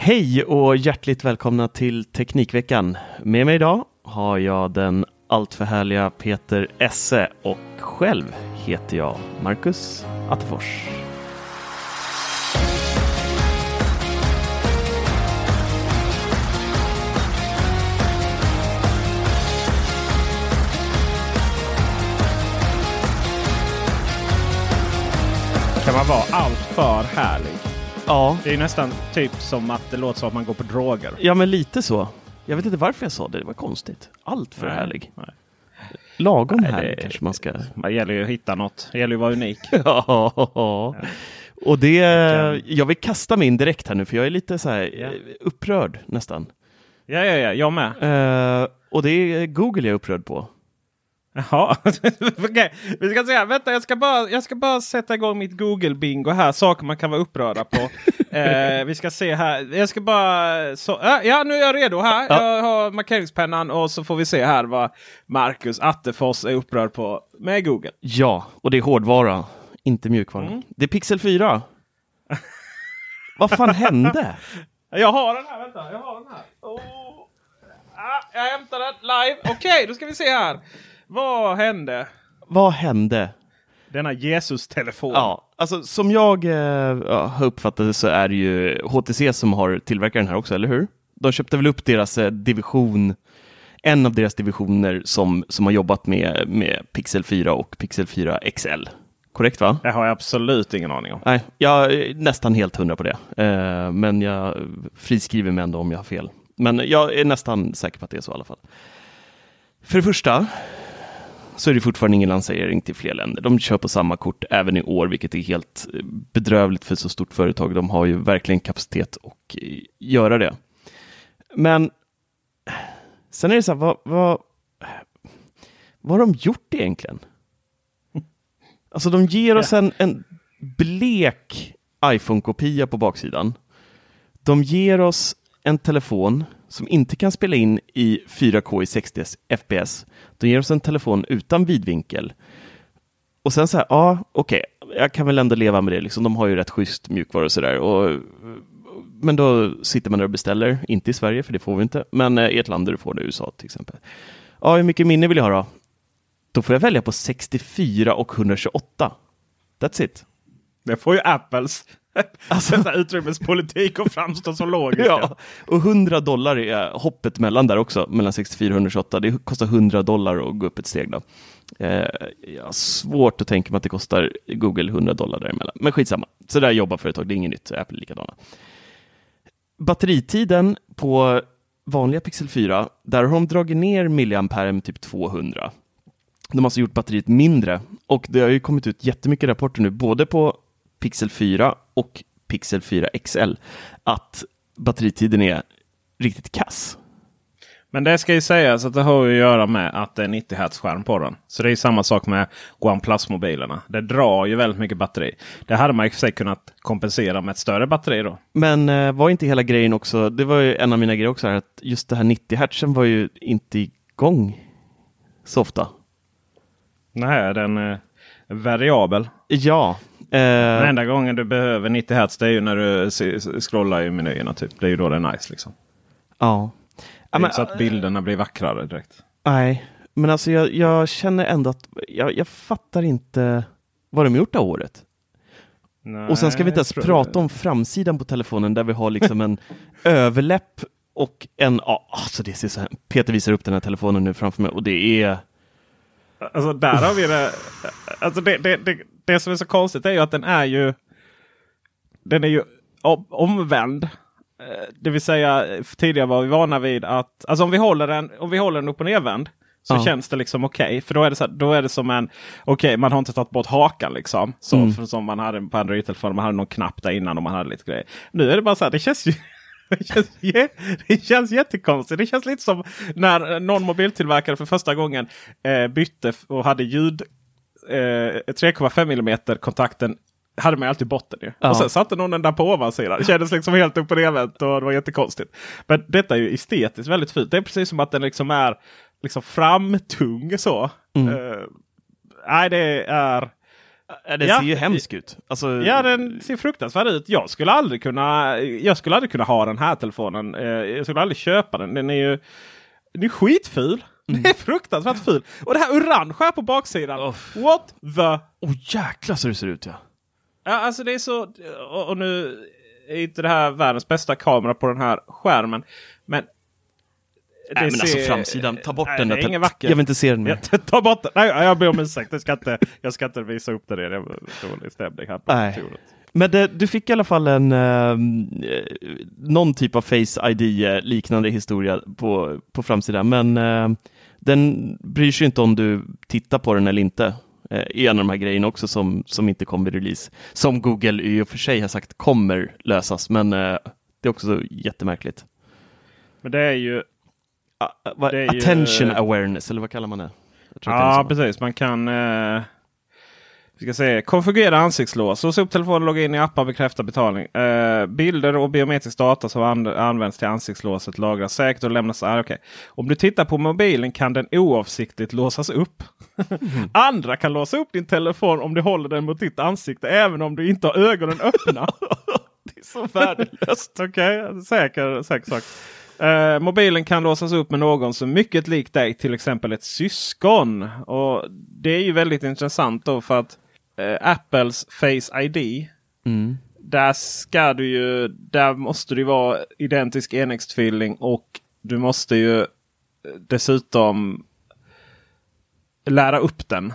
Hej och hjärtligt välkomna till Teknikveckan. Med mig idag har jag den alltför härliga Peter Esse och själv heter jag Marcus Attefors. Kan man vara allt för härlig? Ja, Det är ju nästan typ som att det låter som att man går på droger. ja men lite så. Jag vet inte varför jag sa det, det var konstigt. Allt för Nej, härlig. nej. Lagom Nej, härlig det- kanske man ska... Det gäller ju att hitta något. Det gäller ju att vara unik. Ja. Och det, jag vill kasta mig in direkt här nu för jag är lite så här eh, upprörd nästan. Ja, ja, ja. Jag med. Eh, och det är Google jag är upprörd på. Jaha. Okej, vi ska här. Vänta, jag ska, bara, jag ska bara sätta igång mitt Google-bingo här. Saker man kan vara upprörda på. eh, vi ska se här. Jag ska bara... Så, ja, nu är jag redo här. Ja. Jag har markeringspennan och så får vi se här vad Marcus Attefors är upprörd på med Google. Ja, och det är hårdvara, inte mjukvara. Mm. Det är Pixel 4. Vad fan hände? Jag har den här, vänta. Jag har den här. Oh. Ah, jag hämtar den live. Okej, då ska vi se här. Vad hände? Vad hände? Denna Jesus-telefon. Ja, alltså som jag eh, har uppfattat det så är det ju HTC som har tillverkat den här också, eller hur? De köpte väl upp deras eh, division, en av deras divisioner som, som har jobbat med, med Pixel 4 och Pixel 4 XL. Korrekt va? Det har jag absolut ingen aning om. Nej, jag är nästan helt hundra på det. Eh, men jag friskriver mig ändå om jag har fel. Men jag är nästan säker på att det är så i alla fall. För det första så är det fortfarande ingen lansering till fler länder. De kör på samma kort även i år, vilket är helt eh, bedrövligt för ett så stort företag. De har ju verkligen kapacitet att eh, göra det. Men sen är det så här, vad, vad, vad har de gjort egentligen? Alltså de ger oss en, en blek iPhone-kopia på baksidan. De ger oss en telefon som inte kan spela in i 4K i 60 FPS. De ger oss en telefon utan vidvinkel. Och sen så här, ja, okej, jag kan väl ändå leva med det. Liksom. De har ju rätt schysst mjukvara och sådär. Och, men då sitter man där och beställer, inte i Sverige, för det får vi inte, men eh, i ett land där du får det, USA till exempel. Ja, hur mycket minne vill jag ha då? Då får jag välja på 64 och 128. That's it. Det får ju Apples Alltså- utrymmespolitik att framstå som logisk. Ja, och 100 dollar är hoppet mellan där också, mellan 64 och 128. Det kostar 100 dollar att gå upp ett steg. Då. Eh, har svårt att tänka mig att det kostar Google 100 dollar däremellan. Men skitsamma, så där jobbar företag, det är inget nytt, Apple är likadana. Batteritiden på vanliga Pixel 4, där har de dragit ner milliampere med typ 200. De har alltså gjort batteriet mindre och det har ju kommit ut jättemycket rapporter nu, både på Pixel 4 och Pixel 4 XL, att batteritiden är riktigt kass. Men det ska ju sägas att det har att göra med att det är 90 Hz skärm på den. Så det är samma sak med OnePlus-mobilerna. Det drar ju väldigt mycket batteri. Det hade man i och för sig kunnat kompensera med ett större batteri då. Men eh, var inte hela grejen också, det var ju en av mina grejer också, här, att just det här 90 Hz var ju inte igång så ofta. Nej, den är variabel. Ja. Den Eh, enda gången du behöver 90 Hz det är ju när du scrollar i menyerna. Typ. Det är ju då det är nice. Liksom. ja. Det är men, inte så att bilderna blir vackrare direkt. Nej, men alltså jag, jag känner ändå att jag, jag fattar inte vad de gjort av året. Nej, Och sen ska vi inte ens prata om framsidan på telefonen där vi har liksom en överläpp och en, ja, alltså det ser så här, Peter visar upp den här telefonen nu framför mig och det är, Alltså där har vi det. Alltså det, det, det, det som är så konstigt är ju att den är ju. Den är ju om- omvänd. Eh, Det vill säga tidigare var vi vana vid att alltså om vi håller den, om vi håller den upp och nervänd. Så Ja. känns det liksom okej. För då är det, så här, då är det som en, okej man har inte tagit bort hakan liksom. Så, Mm. för, som man hade på Android-telefonen. Man hade någon knapp där innan och man hade lite grejer. Nu är det bara så här, det känns ju det känns, det känns jättekonstigt. Det känns lite som när någon mobiltillverkare för första gången eh, bytte och hade ljud eh, 3,5 mm kontakten hade man alltid botten ju. Ja. Och sen satte någon den där på ovansidan. Det kändes liksom helt upp och nervänt och det var jättekonstigt. Men detta är ju estetiskt väldigt fint. Det är precis som att den liksom är liksom framtung så. Mm. Eh, nej, det är... det Ja. ser ju hemskt ut. Alltså, Ja, den ser fruktansvärd ut. Jag skulle aldrig kunna, jag skulle aldrig kunna ha den här telefonen. Eh, Jag skulle aldrig köpa den. Den är ju den är skitful. Den är fruktansvärt ful. Och det här orange här på baksidan. What the... Åh jäklar så det ser ut ja. Ja, alltså det är så... Och, och nu är inte det här världens bästa kamera på den här skärmen. Men... Nej, men alltså framsidan, ta bort Nej, den det är ingen vacker. Jag vill inte se den mer. Ja, ta bort den! Nej, jag ber om ursäkt. Jag ska inte, jag ska inte visa upp det. Det var dålig stämning här på Nej. kontoret. Men det, du fick i alla fall en ehm, eh, någon typ av Face ID eh, liknande historia på, på framsidan. Men eh, den bryr sig inte om du tittar på den eller inte. Eh, en av de här grejerna också som, som inte kommer vid release. Som Google i och för sig har sagt kommer lösas, men eh, det är också jättemärkligt. Men det är ju... Ah, vad- Det är ju- Attention awareness, eller vad kallar man det? Det Ja, så. precis. Man kan eh, vi ska se, konfigurera ansiktslås. Låsa upp telefonen, logga in i appar, bekräfta betalning. Eh, bilder och biometrisk data som an används till ansiktslåset lagras säkert och lämnas. Ah, okay. Om du tittar på mobilen kan den oavsiktligt låsas upp. Andra kan låsa upp din telefon om du håller den mot ditt ansikte även om du inte har ögonen öppna. det är så värdelöst. Okej, säker, säker sak. Eh, mobilen kan låsas upp med någon som mycket lik dig, till exempel ett syskon. Och Det är ju väldigt intressant då för att Apples Face ID. Mm. Där ska du ju, där måste du vara identisk enäggstvilling och du måste ju eh, dessutom lära upp den.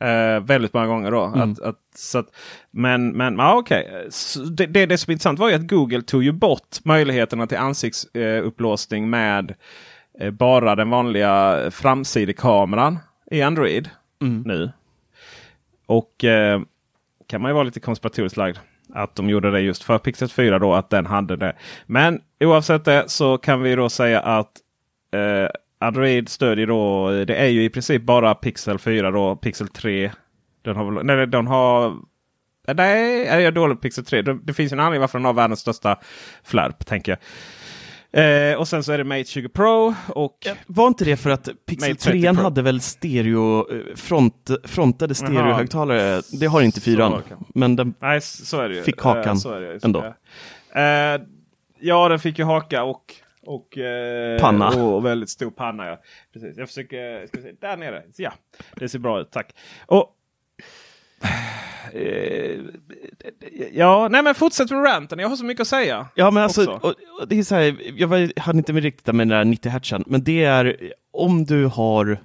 Eh, väldigt många gånger då. Mm. Att, att, så att, men men ja, okej. Så Det, det, det som är intressant var ju att Google tog ju bort möjligheterna till ansiktsupplåsning med eh, bara den vanliga framsidekameran i Android Mm. nu. Och eh, kan man ju vara lite konspiratoriskt lagd. Att de gjorde det just för Pixel 4 då, att den hade det. Men oavsett det så kan vi då säga att eh, Android stödjer då, det är ju i princip bara Pixel 4 då, Pixel 3. Den har, väl- nej, den har Nej, är jag dålig på Pixel 3? Det, det finns en anledning varför den har världens största flärp, tänker jag. Eh, och sen så är det Mate 20 Pro och... Var inte det för att Pixel Mate 30 3 Pro. hade väl stereo, eh, front, frontade stereohögtalare? Det har inte Så fyran. var det kanske. Men den, Nej, så. Fick hakan Eh, så är det ändå. Eh, ja, den fick ju haka och... och eh, Panna. Och väldigt stor panna. Ja. Precis. Jag försöker... Ska vi se, där nere. Ja, det ser bra ut. Tack. Och... Eh, ja, nej men fortsätt med ranten. Jag har så mycket att säga. ja, men alltså, och, och det är så här, jag hade inte med riktigt med den där 90 hertzen, men det är om du har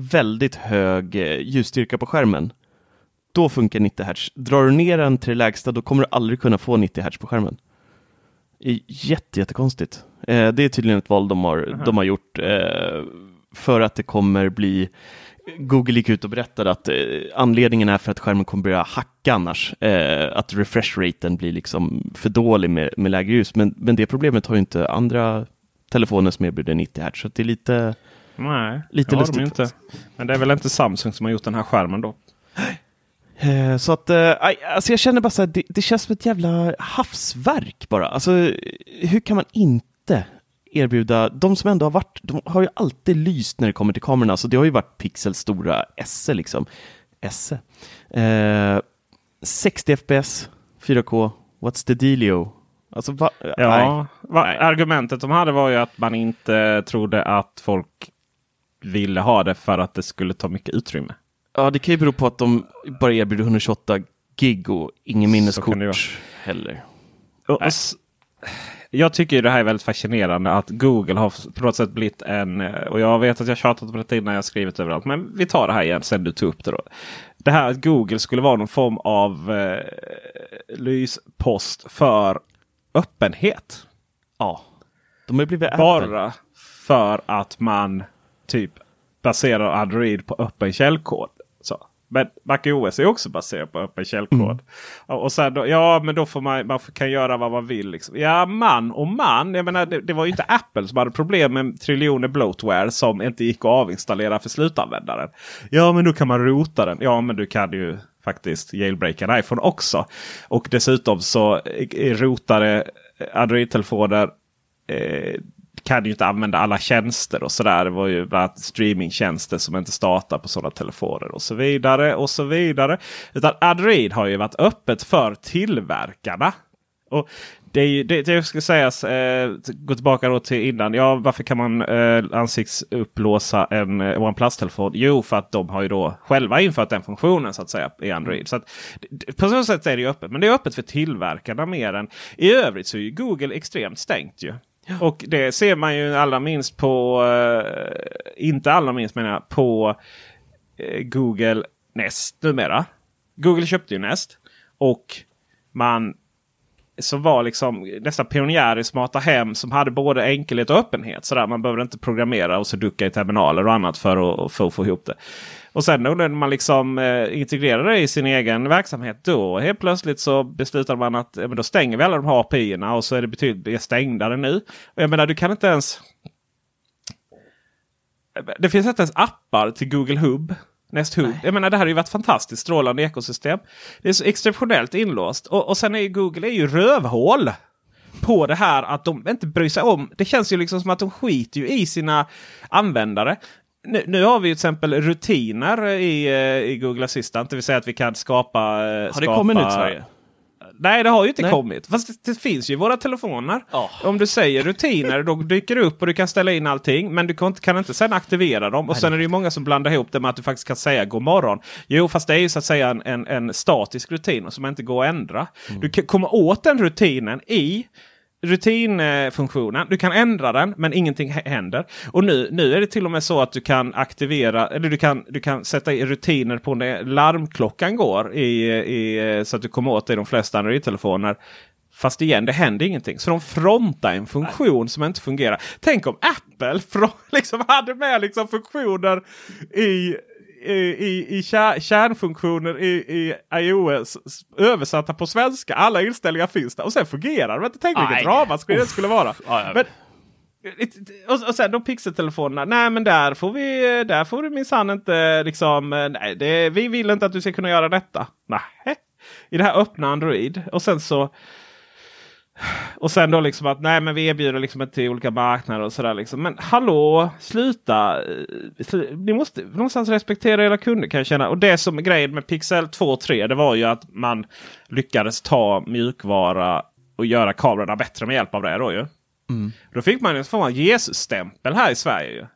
väldigt hög eh, ljusstyrka på skärmen, då funkar 90 hertz. Drar du ner den till det lägsta, då kommer du aldrig kunna få 90 hertz på skärmen. Jätte, jättekonstigt. Eh, det är tydligen ett val de har, de har gjort eh, för att det kommer bli Google gick ut och berättade att eh, anledningen är för att skärmen kommer börja hacka annars. Eh, att refresh raten blir liksom för dålig med, med lägre ljus. Men, men det problemet har ju inte andra telefoner som erbjuder 90 Hz. Så det är lite... Nej, Lite det har lustigt. de inte. Men det är väl inte Samsung som har gjort den här skärmen då? Eh, Så att, eh, alltså jag känner bara så här, det, det känns som ett jävla havsverk bara. Alltså, hur kan man inte erbjuda, de som ändå har varit, de har ju alltid lyst när det kommer till kamerorna, så det har ju varit Pixels stora esse liksom. Esse. Eh, 60 FPS, 4K, what's the dealio? Alltså, va, nej. Ja, va, argumentet de hade var ju att man inte trodde att folk ville ha det för att det skulle ta mycket utrymme. ja, det kan ju bero på att de bara erbjuder 128 gig och ingen minneskort heller. Och, och, jag tycker det här är väldigt fascinerande att Google har på något sätt blivit en... Och jag vet att jag tjatat på det innan jag skrivit överallt. Men vi tar det här igen sen du tog upp det. Då. Det här att Google skulle vara någon form av eh, lyspost för öppenhet. Ja, de har blivit Apple. Bara för att man typ baserar Android på öppen källkod. Men MacOS är också baserat på öppen källkod. Och och sen då, ja, men då får man, man kan göra vad man vill. Liksom. Ja, man och man. Jag menar, det, det var ju inte Apple som hade problem med triljoner bloatware som inte gick att avinstallera för slutanvändaren. Ja, men då kan man rota den. Ja, men du kan ju faktiskt jailbreaka en iPhone också. Och dessutom så är rotade Android-telefoner eh, kan ju inte använda alla tjänster och sådär. Det var ju bland annat streamingtjänster som inte startar på sådana telefoner och så vidare. och så vidare. Utan Android har ju varit öppet för tillverkarna. Och det, är ju, det, det ska sägas, eh, gå tillbaka då till innan. Ja, varför kan man eh, ansiktsupplåsa en eh, OnePlus-telefon? Jo, för att de har ju då själva infört den funktionen så att säga i Android. Så att, på så sätt är det ju öppet. Men det är öppet för tillverkarna mer än... I övrigt så är ju Google extremt stängt ju. Och det ser man ju allra minst på, eh, inte allra minst menar jag, på eh, Google Nest numera. Google köpte ju Nest. Och man som var liksom nästan pionjär i smarta hem som hade både enkelhet och öppenhet. Sådär, man behövde inte programmera och så ducka i terminaler och annat för att få, få ihop det. Och sen när man liksom eh, integrerade det i sin egen verksamhet då helt plötsligt så beslutade man att ja, men då stänger vi alla de här API-erna och så är det betydligt mer stängda nu. Och jag menar du kan inte ens... Det finns inte ens appar till Google Hub. Nest Hub. Jag menar det här har ju varit fantastiskt strålande ekosystem. Det är så exceptionellt inlåst. Och, och sen är ju Google är ju rövhål på det här att de inte bryr sig om. Det känns ju liksom som att de skiter ju i sina användare. Nu, nu har vi ju till exempel rutiner i, eh, i Google Assistant. Det vill säga att vi kan skapa... eh, Har det kommit nu till Sverige? Nej, det har ju inte Nej. kommit. Fast det, det finns ju i våra telefoner. Ja. Om du säger rutiner, då dyker det upp och du kan ställa in allting. Men du kan inte, kan inte sen aktivera dem. Och sen är det ju många som blandar ihop det med att du faktiskt kan säga god morgon. Jo, fast det är ju så att säga en, en, en statisk rutin som inte går att ändra. Du kan komma åt den rutinen i rutinfunktionen. Du kan ändra den men ingenting händer. Och nu, nu är det till och med så att du kan aktivera eller du kan, du kan sätta i rutiner på när larmklockan går. I, i, så att du kommer åt det i de flesta Android-telefoner. Fast igen, det händer ingenting. Så de frontar en funktion som inte fungerar. Tänk om Apple liksom hade med liksom funktioner i i, i, kär, kärnfunktioner i, i iOS översatta på svenska. Alla inställningar finns där och sen fungerar det. inte. Tänk vilket ramaskri det skulle vara. Ja, ja. Men, och, och sen de pixeltelefonerna. Nej men där får vi där får du minsann inte liksom. eh, Nej, det, vi vill inte att du ska kunna göra detta. Nej. I det här öppna Android. Och sen så. Och sen då liksom att nej men vi erbjuder liksom inte till olika marknader och sådär. Liksom. Men hallå, sluta. eh, Ni måste någonstans respektera era kunder kan jag känna. Och det som grejen med Pixel 2 och 3 det var ju att man lyckades ta mjukvara och göra kamerorna bättre med hjälp av det. Då, ju. Då fick man en form av Jesus-stämpel här i Sverige. Ju.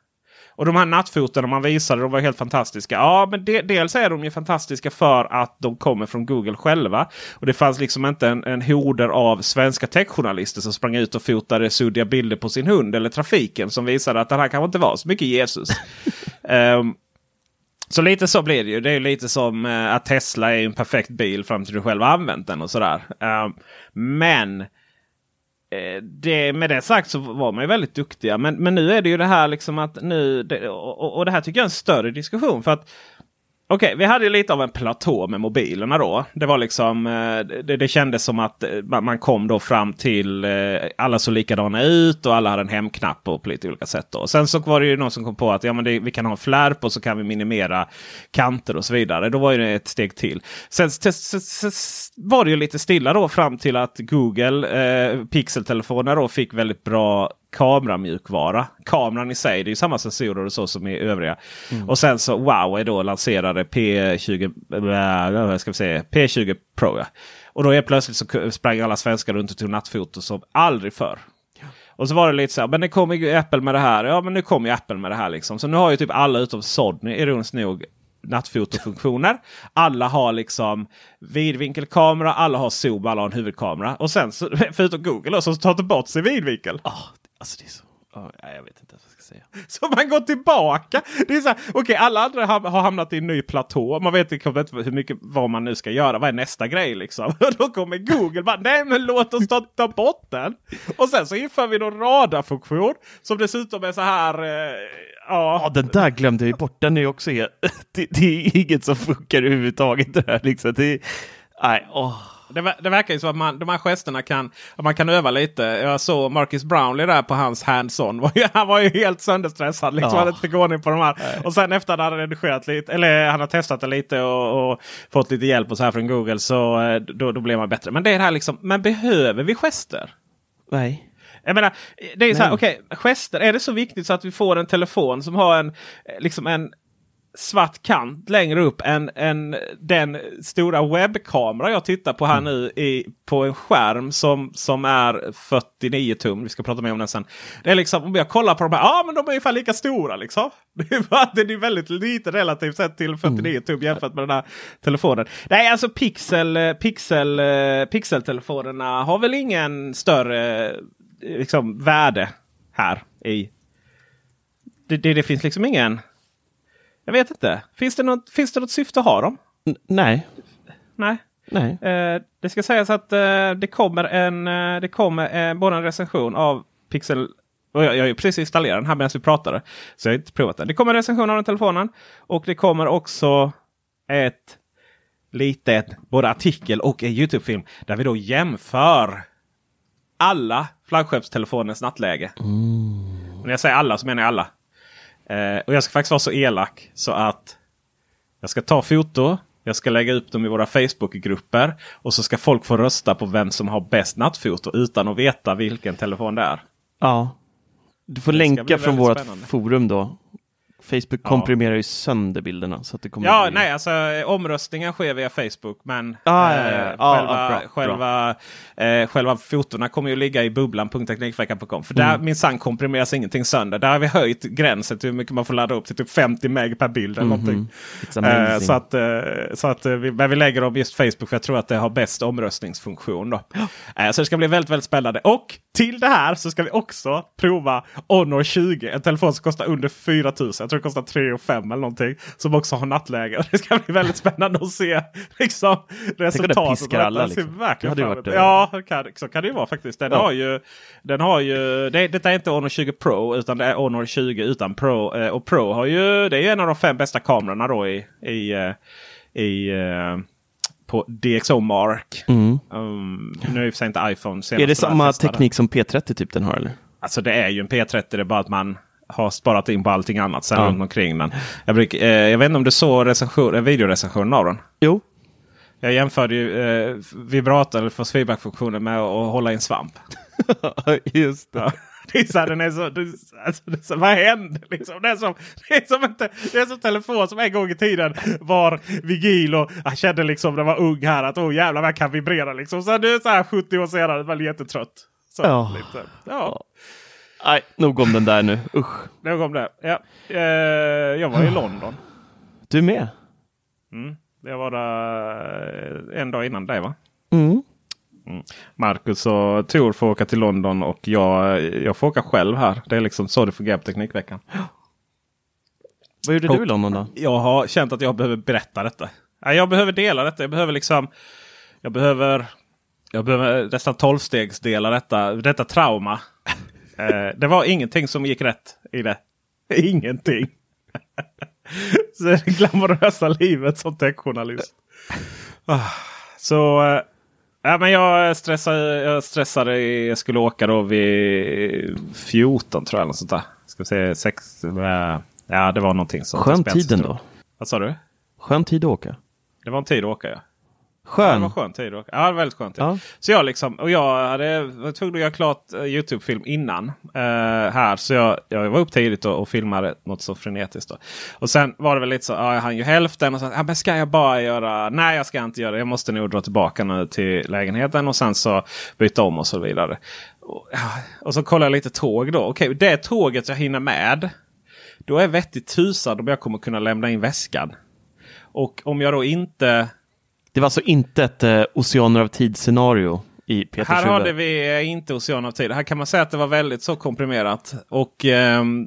Och de här nattfoten man visade de var helt fantastiska. Ja, men de, dels är de ju fantastiska för att de kommer från Google själva. Och det fanns liksom inte en, en horder av svenska techjournalister som sprang ut och fotade suddiga bilder på sin hund eller trafiken som visade att det här kanske inte var så mycket Jesus. Ehm, så lite så blir det ju. Det är ju lite som eh, att Tesla är en perfekt bil fram till du själv har använt den och sådär. Ehm, men Eh, det, med det sagt så var man ju väldigt duktiga. Men, men nu är det ju det här liksom att nu... Det, och, och det här tycker jag är en större diskussion. För att Okej, vi hade lite av en platå med mobilerna då. Det var liksom, eh, det, det kändes som att eh, man kom då fram till eh, alla såg likadana ut och alla hade en hemknapp på, på lite olika sätt. Då. Sen så var det ju någon som kom på att ja, men det, vi kan ha en flärp och så kan vi minimera kanter och så vidare. Då var det ett steg till. Sen var det ju lite stilla då fram till att Google eh, Pixel-telefoner då fick väldigt bra kameramjukvara. Kameran i sig, det är ju samma sensorer och så som i övriga. Och sen så Huawei då lanserade P20, äh, vad ska vi säga, P20 Pro. Ja. Och då är plötsligt så sprang alla svenskar runt och tog nattfoto som aldrig förr. Och så var det lite så här, men det kommer ju Apple med det här. Ja, men nu kommer ju Apple med det här liksom. Så nu har ju typ alla utom Sony, ironiskt nog, nattfotofunktioner. Alla har liksom vidvinkelkamera, alla har zoom, alla har en huvudkamera. Och sen så, förutom Google då, som tar bort sin vidvinkel. Ah, alltså det är så... nej, jag vet inte vad jag ska säga. Så man går tillbaka. Det är så här, okej, alla andra har, hamnat i en ny platå. Man vet inte hur mycket vad man nu ska göra. Vad är nästa grej liksom? Och då kommer Google bara, nej men låt oss ta, ta bort den. Och sen så inför vi någon radarfunktion som dessutom är så här. Eh, ja, Ja, den där glömde ju bort. Den är också helt... det, det är inget som funkar överhuvudtaget. Det här, liksom. det är... Nej, åh. Det, det verkar ju som att man, de här gesterna kan, man kan öva lite. Jag såg Marcus Brownlee där på hans hands-on. Han var ju helt sönderstressad. Liksom, Ja. Han hade inte på de här. Och sen efter att han hade redigerat lite, eller han har testat det lite och, och fått lite hjälp och så här från Google. Så eh, då, då blev man bättre. Men det är det här liksom, men behöver vi gester? Nej. Jag menar, det är så här, okej, gester. Är det så viktigt så att vi får en telefon som har en, eh, liksom en svart kant längre upp än, än den stora webbkamera jag tittar på här nu i, på en skärm som, som är 49 tum. Vi ska prata mer om den sen. Det är liksom, om jag kollar på de här, ja men de är ungefär lika stora liksom. Det är, bara, det är väldigt lite relativt sett till 49 tum jämfört med den här telefonen. Nej, alltså Pixel, eh, Pixel, eh, Pixel-telefonerna har väl ingen större eh, liksom, värde här i. Det, det, det finns liksom ingen. Jag vet inte. Finns det något, finns det något syfte att ha dem? N- nej. Nej. Nej. Eh, det ska sägas att eh, det kommer en, eh, det kommer eh, både en recension av Pixel. Och jag, jag har precis installerat den här medan vi pratade. Så jag har inte provat den. Det kommer en recension av den telefonen. Och det kommer också ett litet både artikel och en Youtube-film. Där vi då jämför alla flaggskeppstelefonens nattläge. Och när jag säger alla så menar jag alla. Eh, och jag ska faktiskt vara så elak så att jag ska ta foto. Jag ska lägga upp dem i våra Facebookgrupper. Och så ska folk få rösta på vem som har bäst nattfoto utan att veta vilken telefon det är. Ja. Du får länka från vårt spännande. forum då. Facebook komprimerar ju sönder bilderna. Så att det kommer Ja, bli... nej, alltså omröstningen sker via Facebook. Men Ah, eh, ja. Ja, själva, ja, bra, själva, eh, själva fotona kommer ju ligga i bubblan.teknikveckan.com. För där Mm. minsann komprimeras ingenting sönder. Där har vi höjt gränsen till hur mycket man får ladda upp till typ 50 meg per bild. Eller. It's amazing. Eh, så att, eh, så att eh, vi, men vi lägger dem just Facebook för jag tror att det har bäst omröstningsfunktion. Då. Eh, så det ska bli väldigt, väldigt spännande. Och till det här så ska vi också prova Honor 20. En telefon som kostar under 4000. Jag tror det kostar 3 5 eller någonting. Som också har nattläge. Och Det ska bli väldigt spännande att se liksom, resultatet. alla. Det ser liksom. verkligen Det ju fram varit, eh, Ja, kan, så kan det ju vara faktiskt. Den Ja. har ju, den har ju det, detta är inte Honor 20 Pro utan det är Honor 20 utan Pro. Eh, och Pro har ju, det är ju en av de fem bästa kamerorna då i, i, eh, i eh, på DxO Mark. Um, nu är och för sig inte iPhone Mm. Är det samma teknik som P30 typ den har eller? Alltså det är ju en P30. Det är bara att man har sparat in på allting annat sen Ja. runt omkring. Men jag, bruk, eh, jag vet inte om du såg recension, eh, videorecensionen av den. Jo. Jag jämförde ju eh, vibrator eller för feedback-funktionen med att hålla i en svamp. Just. Det är så här, den är så, det, är- alltså, det är så, vad händer liksom? Det är, som, det, är som inte, det är som telefon som en gång i tiden var vigil och jag kände liksom när jag var ung här att åh jävlar vad jag kan vibrera liksom. Så nu så här 70 år senare jag jättetrött. Så, Ja. lite. ja, Nej, nog om den där nu. Usch. nog om det. Ja. Eh, jag var i London. Du med? Jag var där eh, en dag innan dig va? Mm. Marcus och Tor får åka till London och jag, jag får åka själv här. Det är liksom så det fungerar på Teknikveckan. Vad gjorde du i London då? Jag har känt att jag behöver berätta detta. Jag behöver dela detta. Jag behöver liksom... Jag behöver... Jag behöver nästan tolvstegsdela detta, detta trauma. Eh, det var ingenting som gick rätt i det. Ingenting. det glamorösa livet som techjournalist. Ah, Så eh, ja, men jag, stressade, jag stressade. Jag skulle åka då vid 14 tror jag. Eller sånt där. Ska vi se, sex, eh, ja, det var någonting Skön spänst, tid tror jag. ändå. Vad sa du? Skön tid att åka. Det var en tid att åka ja. Ja, det Skön. var skönt tid. Ja, det var väldigt skönt. Ja. Så jag liksom, och jag hade, var tvungen att göra klart eh, Youtube-film innan. eh, här. Så jag, jag var upp tidigt och, och filmade något så frenetiskt. Då. Och sen var det väl lite så, ja, jag hann ju hälften. Och så, ja, men ska jag bara göra? Nej, jag ska inte göra det. Jag måste nog dra tillbaka nu till lägenheten och sen så byta om och så vidare. Och, och så kollar jag lite tåg då. Okej, det tåget jag hinner med. Då är vettigt tusan om jag kommer kunna lämna in väskan. Och om jag då inte Det var alltså inte ett eh, Oceaner av tid-scenario i Peters Här hade vi eh, inte Ocean av tid. Här kan man säga att det var väldigt så komprimerat. Och ehm,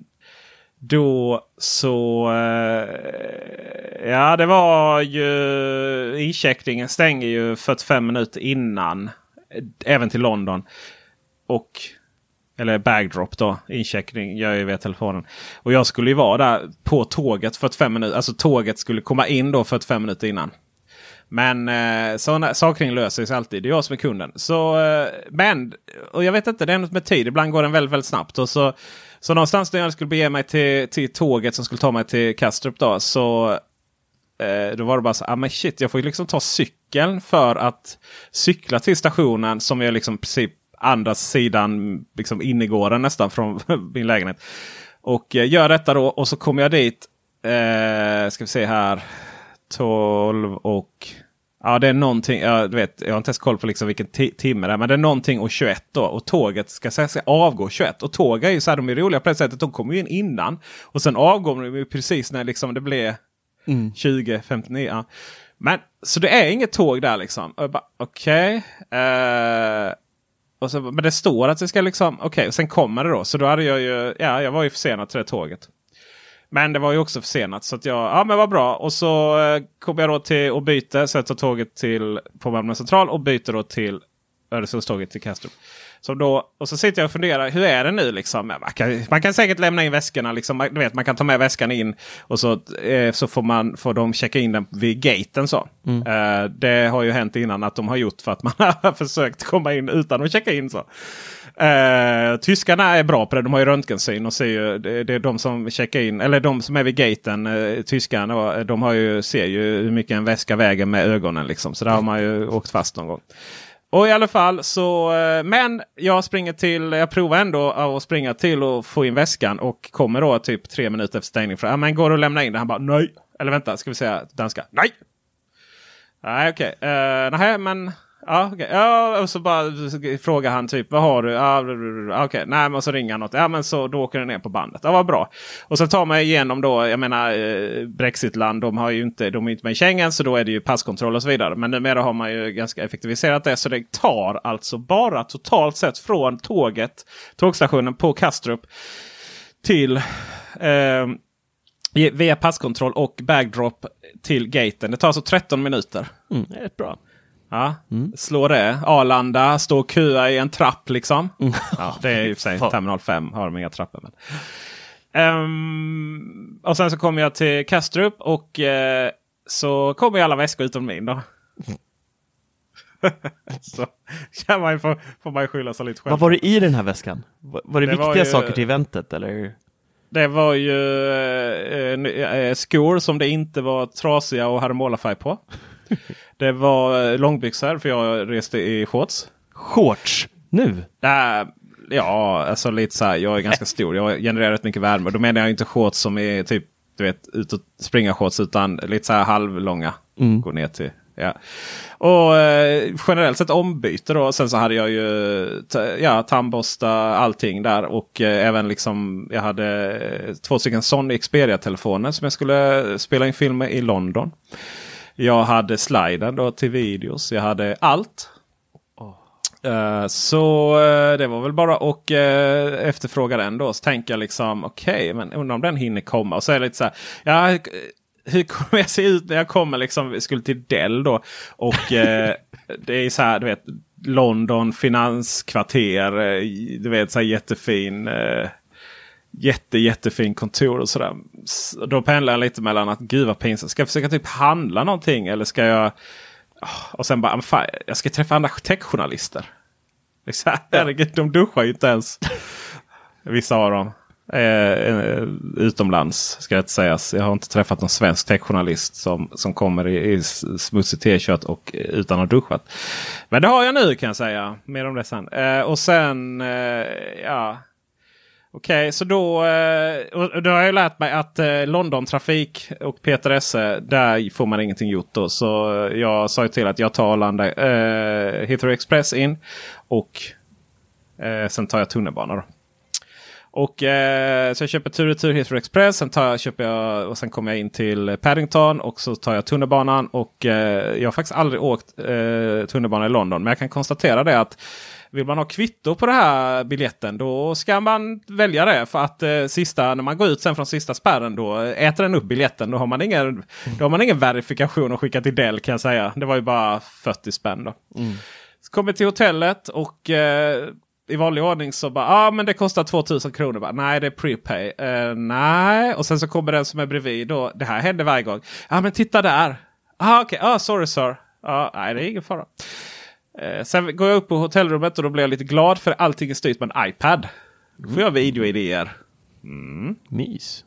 då så... Eh, ja, det var ju... Incheckningen stänger ju 45 minuter innan. eh, Även till London. Och... Eller bagdrop då. Incheckning gör jag ju via telefonen. Och jag skulle ju vara där på tåget 45 minuter. Alltså tåget skulle komma in då 45 minuter innan. Men eh, sådana saker löser sig alltid. Det är jag som är kunden. Så, eh, men, och jag vet inte, det är något med tid. Ibland går den väldigt, väldigt snabbt. Och så, så någonstans när jag skulle bege mig till, till tåget som skulle ta mig till Kastrup. Då, så eh, då var det bara så ah, men shit, jag får ju liksom ta cykeln för att cykla till stationen som är liksom precis andra sidan liksom innergården nästan från min lägenhet. Och eh, gör detta då och så kommer jag dit. Eh, ska vi se här. 12 och... Ja det är någonting. Ja, du vet, jag har inte ens koll på liksom vilken ti- timme det är. Men det är någonting och 21 då. Och tåget ska, ska avgå 21. Och tåg är ju så här, de är roliga på det sättet. De kommer ju in innan. Och sen avgår de ju precis när liksom det blir 20, 59. Ja. Men så det är inget tåg där liksom. Jag Okej. Eh, och så, men det står att det ska liksom... Okej, och sen kommer det då. Så då hade jag ju... Ja, jag var ju försenad till det tåget. Men det var ju också försenat. Så att jag, ja men vad bra. Och så eh, kom jag då till och byter. Så jag tar tåget till på Malmö central och byter då till Öresundståget till Kastrup. Så då, och så sitter jag och funderar, hur är det nu liksom? Man kan, man kan säkert lämna in väskorna. Liksom, man, du vet, man kan ta med väskan in och så, eh, så får, man, får de checka in den vid gaten. Så. Eh, det har ju hänt innan att de har gjort för att man har försökt komma in utan att checka in. så. Eh, tyskarna är bra på det. De har ju röntgensyn och ser ju, det, det är de som checkar in. Eller de som är vid gaten, eh, tyskarna. De har ju, ser ju hur mycket en väska väger med ögonen. Liksom. Så där har man ju åkt fast någon gång. Och i alla fall så, eh, men jag springer till, jag provar ändå att springa till och få in väskan och kommer då typ tre minuter efter stängning. För, ja, men går du att lämna in det? Han bara nej. Eller vänta, ska vi säga danska? Nej! Nej okej, okay. uh, nej men Ja, okay. ja, och så bara frågar han typ vad har du? Ah, okej, okay. nej men så ringer han något. Ja, men så då åker det ner på bandet. Ja, vad bra. Och så tar man igenom då, jag menar eh, Brexitland, de har ju inte, de är inte med i Schengen så då är det ju passkontroll och så vidare. Men numera har man ju ganska effektiviserat det så det tar alltså bara totalt sett från tåget, tågstationen på Kastrup till eh, via passkontroll och bagdrop till gaten. Det tar alltså 13 minuter. Mm, det är bra. Ja, slå det. Arlanda, stå och köa i en trapp liksom. Ja, det är i och för sig terminal 5 har de inga trappor. Men. Ehm, och sen så kommer jag till Kastrup och eh, så kommer alla väskor utom min då. så kan man ju få, får man ju skylla sig lite själv. Vad var det i den här väskan? Var var det, Det var viktiga ju- saker till eventet eller? Det var ju eh, skor som det inte var trasiga och hade målarfärg på. Det var eh, långbyxor för jag reste i shorts. Shorts! Nu? Äh, ja, alltså lite så här. Jag är ganska stor. Jag genererar rätt mycket värme. Då menar jag inte shorts som är typ du vet, ut och springa shorts utan lite så här halvlånga. Går ner till. Ja. Och eh, generellt sett ombyte då. Sen så hade jag ju ja, tandborsta, allting där. Och eh, även liksom jag hade eh, två stycken Sony Xperia-telefoner som jag skulle spela in film med i London. Jag hade sliden då till videos. Jag hade allt. Eh, så eh, det var väl bara att uh, efterfråga den då. Så tänker jag liksom okej, okay, men undrar om den hinner komma. Och så är det lite så här. Ja, hur- kommer jag se ut när jag kommer liksom, skulle till Dell då. Och det är så här, du vet, London finanskvarter. Du vet, så här jättefin. Jätte, jättefin kontor och sådär. S- Då pendlar jag lite mellan att gud vad pinsamt. Ska jag försöka typ handla någonting eller ska jag... Ah, Och sen bara, "Men fan, jag ska träffa andra techjournalister. Liksom, herregud, de duschar ju inte ens. Vissa av dem. Eh, eh, utomlands ska det inte sägas. Jag har inte träffat någon svensk techjournalist som, som kommer i, i smutsig t-shirt och eh, utan att ha duschat. Men det har jag nu kan jag säga. Mer om det sen. Eh, och sen, eh, ja. Okej, så då, eh, då har jag lärt mig att eh, London Trafik och Peter Esse, där får man ingenting gjort då. Så jag sa ju till att jag tar Arlanda, eh, Heathrow Express in och eh, sen tar jag tunnelbana. Då. Och eh, så jag köper tur och tur Heathrow Express. Sen, tar köper jag, och sen kommer jag in till Paddington och så tar jag tunnelbanan. Och eh, jag har faktiskt aldrig åkt eh, tunnelbana i London. Men jag kan konstatera det att vill man ha kvitto på den här biljetten då ska man välja det. För att eh, sista, när man går ut sen från sista spärren då äter den upp biljetten. Då har man ingen, då har man ingen verifikation att skicka till Dell kan jag säga. Det var ju bara 40 spänn då. Så kommer till hotellet och eh, i vanlig ordning så bara, ah, men det kostar 2000 kronor. Bara, nej det är prepay. Eh, nej, och sen så kommer den som är bredvid. Då, det här händer varje gång. Ja ah, men titta där. Ah, okej, okay. ah, sorry sir. Ah, nej det är ingen fara. Eh, sen går jag upp på hotellrummet och då blir jag lite glad för allting är styrt med en iPad. Då får jag videoidéer. Mys.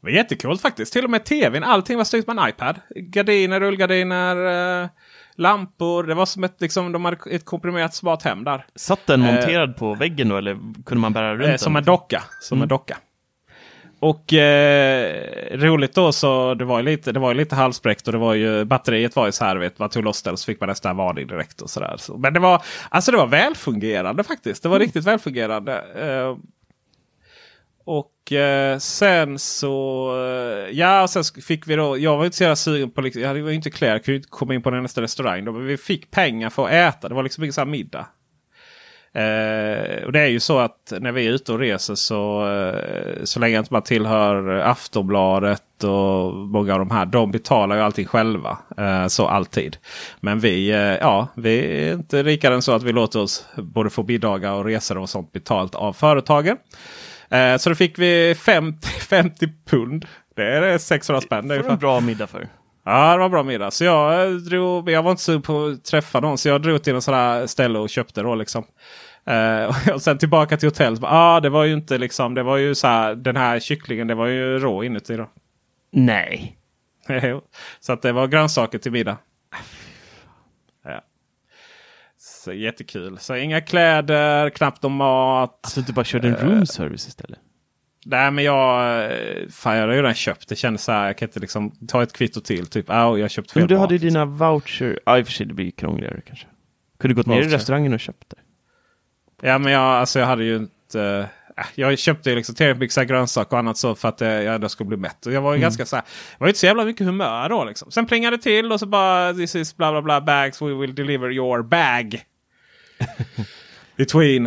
Det var jättekult faktiskt. Till och med tvn, allting var styrt med en iPad. Gardiner, rullgardiner, eh, lampor. Det var som ett, liksom, de hade ett komprimerat smart hem där. Satt den monterad på väggen då eller kunde man bära runt Eh, den? som en docka. Som en docka. Och eh, roligt då så det var ju lite, det var ju lite halvspräckt och det var ju batteriet var ju så här. Vet, man tog loss och så fick man nästan varning direkt och sådär. Så, men det var, alltså det var välfungerande faktiskt. Det var riktigt välfungerande. Eh, och eh, sen så, eh, ja och sen fick vi då, jag var inte så jävla sugen på, liksom, jag var ju inte klar, jag kunde inte komma in på den nästa restaurang. Då, men vi fick pengar för att äta, det var liksom ingen sån här middag. Eh, och det är ju så att när vi är ute och reser så, eh, så länge inte man tillhör Aftonbladet och många av de här. De betalar ju allting själva. Eh, så alltid. Men vi, eh, ja, vi är inte rikare än så att vi låter oss både få middagar och resor och sånt betalt av företagen. Eh, så då fick vi 50, 50 pund. Det är 600 spänn. Det är en bra middag för. Ja, det var en bra middag. Så jag, eh, drog, jag var inte sugen på att träffa någon. Så jag drog till en sån här ställe och köpte då liksom. Eh, och sen tillbaka till hotellet. Ah, det var ju inte liksom. Det var ju så här. Den här kycklingen, det var ju rå inuti då. Nej. så att det var grönsaker till middag. Ja. Så jättekul. Så inga kläder, knappt någon mat. Alltså du bara körde en room service istället? Nej men jag, eh, fan, jag har ju redan köpt. Det kändes så här. Jag kan inte liksom ta ett kvitto till. Typ, ah, jag köpt fel Men du mat. hade ju dina voucher. Ja i och för sig det blir krångligare kanske. Kunde gått ner i restaurangen och köpt det. Ja men jag, alltså, jag hade ju inte... äh, Jag köpte ju liksom tillräckligt mycket grönsaker och annat så för att eh, jag ändå skulle bli mätt. Och jag var ju ganska så här, var ju inte så jävla mycket humör då liksom. Sen plingade det till och så bara this is bla bla bla bags we will deliver your bag. Between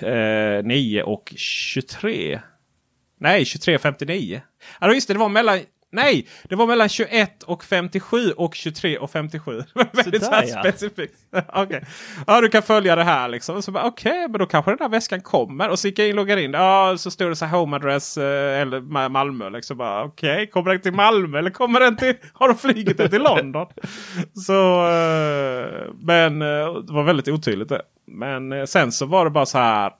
eh, 9 och 23. Nej 23.59. Ja då just det, det var mellan Nej, det var mellan 21 och 57 och 23 och 57. Det var Väldigt så ja. specifikt. Okej. Ja, du kan följa det här liksom. Okej, men då kanske den här väskan kommer. Och så gick jag in och loggade in. Ja, så stod det så här home address eh, eller Ma- Malmö. Liksom bara, Okej, kommer den till Malmö eller kommer den till... Har de flugit den till London? så, eh, men eh, det var väldigt otydligt det. Men sen så var det bara så här.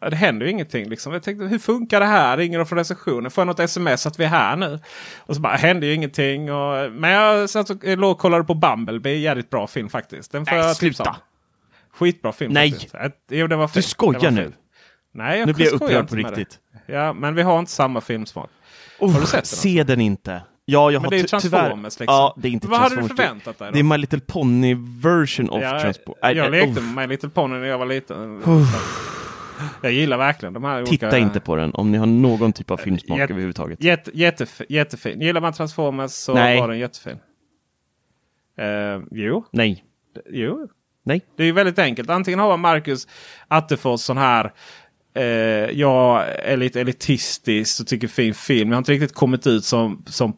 Det händer ju ingenting. Liksom. Jag tänkte hur funkar det här? Ringer de från receptionen? Får jag något sms att vi är här nu? Och så bara händer ju ingenting. Och, men jag satt och låg och kollade på Bumblebee. Jävligt bra film faktiskt. Den får Nej, jag sluta. Skitbra film. Nej. faktiskt. Jo, den var fin. Du skojar var nu. fin. Nej, jag Nu blir jag upprörd på riktigt. Det. Ja, men vi har inte samma filmsmak. Oh, Har du sett den? Se den inte. Ja, jag Men har det är ju Transformers tyvärr- liksom. Ja, det är inte Vad hade du Transformers. förväntat dig då? Det är My Little Pony version of Ja, Transport. jag lekte med My Little Pony när jag var liten. Jag gillar verkligen de här Titta olika... inte på den om ni har någon typ av filmsmak Jätte- överhuvudtaget. Jätte, jättef jättefin. Gillar man Transformers så Nej. var den jättefin. Uh, jo, Nej. jo. Nej. Det är ju väldigt enkelt. Antingen har man Marcus Attefors sån här eh, jag är lite elitistisk och tycker fin film. Jag har inte riktigt kommit ut som, som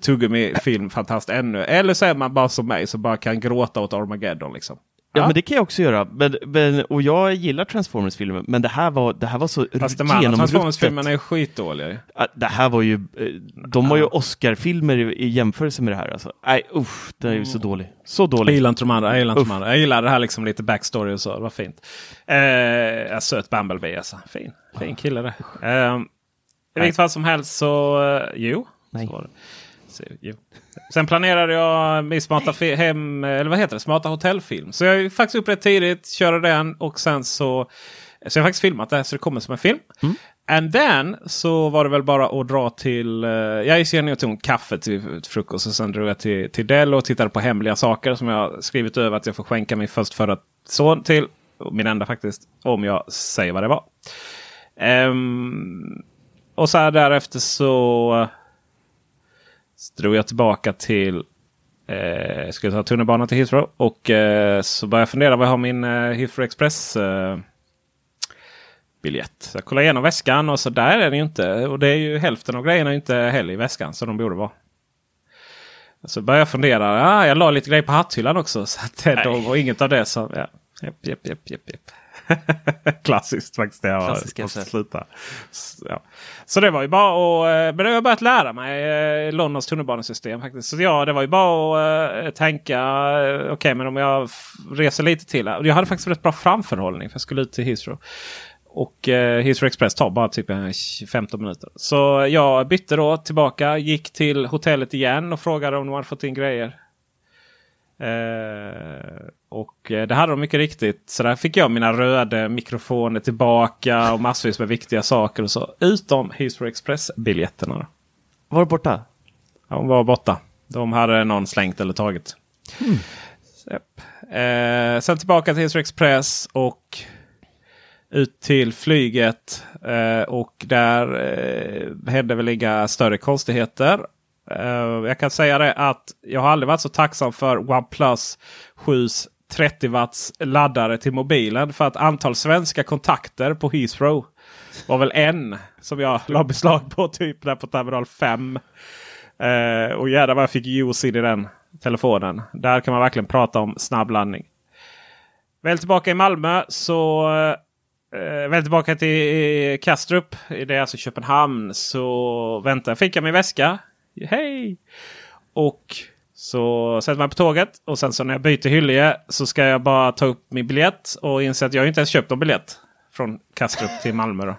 tuggummi filmfantast ännu. Eller så är man bara som mig som bara kan gråta åt Armageddon. Liksom. Ja, Ja. men det kan jag också göra. Men, men, och jag gillar Transformers-filmer, men det här var, det här var så Fast de andra. Transformers-filmerna är skitdåliga. Det här var ju, eh, de var ju Oscar-filmer i, i jämförelse med det här. Alltså. Nej, usch, det är ju så dålig. Så Jag dålig. gillar inte de andra. Jag gillar, inte de andra. jag gillar det här liksom lite backstory och så. Det var fint. Eh, söt Bumblebee alltså. Fin, fin kille det. Eh, I vilket fall som helst så, eh, jo. Nej. Så var det. Så, jo. Sen planerade jag min smarta hem, eller vad heter det, smarta hotellfilm. Så jag är faktiskt upp rätt tidigt, körde den och sen så, så jag har faktiskt filmat det så det kommer som en film. And then så var det väl bara att dra till... eh, jag gick ner och tog en kaffe till frukost och sen drog jag till, till Dell och tittade på hemliga saker som jag skrivit över att jag får skänka min förstfödda son till. Min enda faktiskt. Om jag säger vad det var. Ehm, och så här därefter så, så drog jag tillbaka till Eh, jag skulle ta tunnelbanan till Heathrow och eh, så började jag fundera vad jag har min eh, Heathrow Express eh, biljett. Så jag kollade igenom väskan och så där är den ju inte. Och det är ju hälften av grejerna inte heller i väskan som de borde vara. Så började jag fundera. Ah, jag la lite grejer på hatthyllan också. Så att det då var inget av det som... Ja. Japp, japp, japp, japp, japp. Klassiskt faktiskt. Det jag Klassiskt måste sluta. Så, ja. så det var ju bara att... eh, Men det har jag börjat lära mig eh, Londons tunnelbanesystem faktiskt. Så ja, det var ju bara att eh, tänka. Okej, men om jag reser lite till. Jag hade faktiskt rätt bra framförhållning för jag skulle ut till Heathrow. Och eh, Heathrow Express tar bara typ eh, 15 minuter. Så jag bytte då tillbaka. Gick till hotellet igen och frågade om de hade fått in grejer. Eh, och eh, det hade de mycket riktigt. Så där fick jag mina röda mikrofoner tillbaka och massvis med viktiga saker och så. Utom Heathrow Express-biljetterna. Var borta? Ja, De var borta. De hade någon slängt eller tagit. Så, japp. Eh, sen tillbaka till Heathrow Express och ut till flyget. Eh, och där eh, hände väl inga större konstigheter. Eh, jag kan säga det att jag har aldrig varit så tacksam för OnePlus 7 30 watts laddare till mobilen. För att antal svenska kontakter på Heathrow var väl en som jag la beslag på typ där på terminal 5. Eh, och jädrar vad jag fick juice in i den telefonen. Där kan man verkligen prata om snabbladdning. Väl tillbaka i Malmö så eh, eh väl tillbaka till Kastrup. Det är alltså Köpenhamn. Så vänta, fick jag min väska. Hej! Och så sätter man på tåget. Och sen så när jag byter Hyllie så ska jag bara ta upp min biljett. Och inse att jag inte ens köpt någon biljett. Från Kastrup till Malmö då.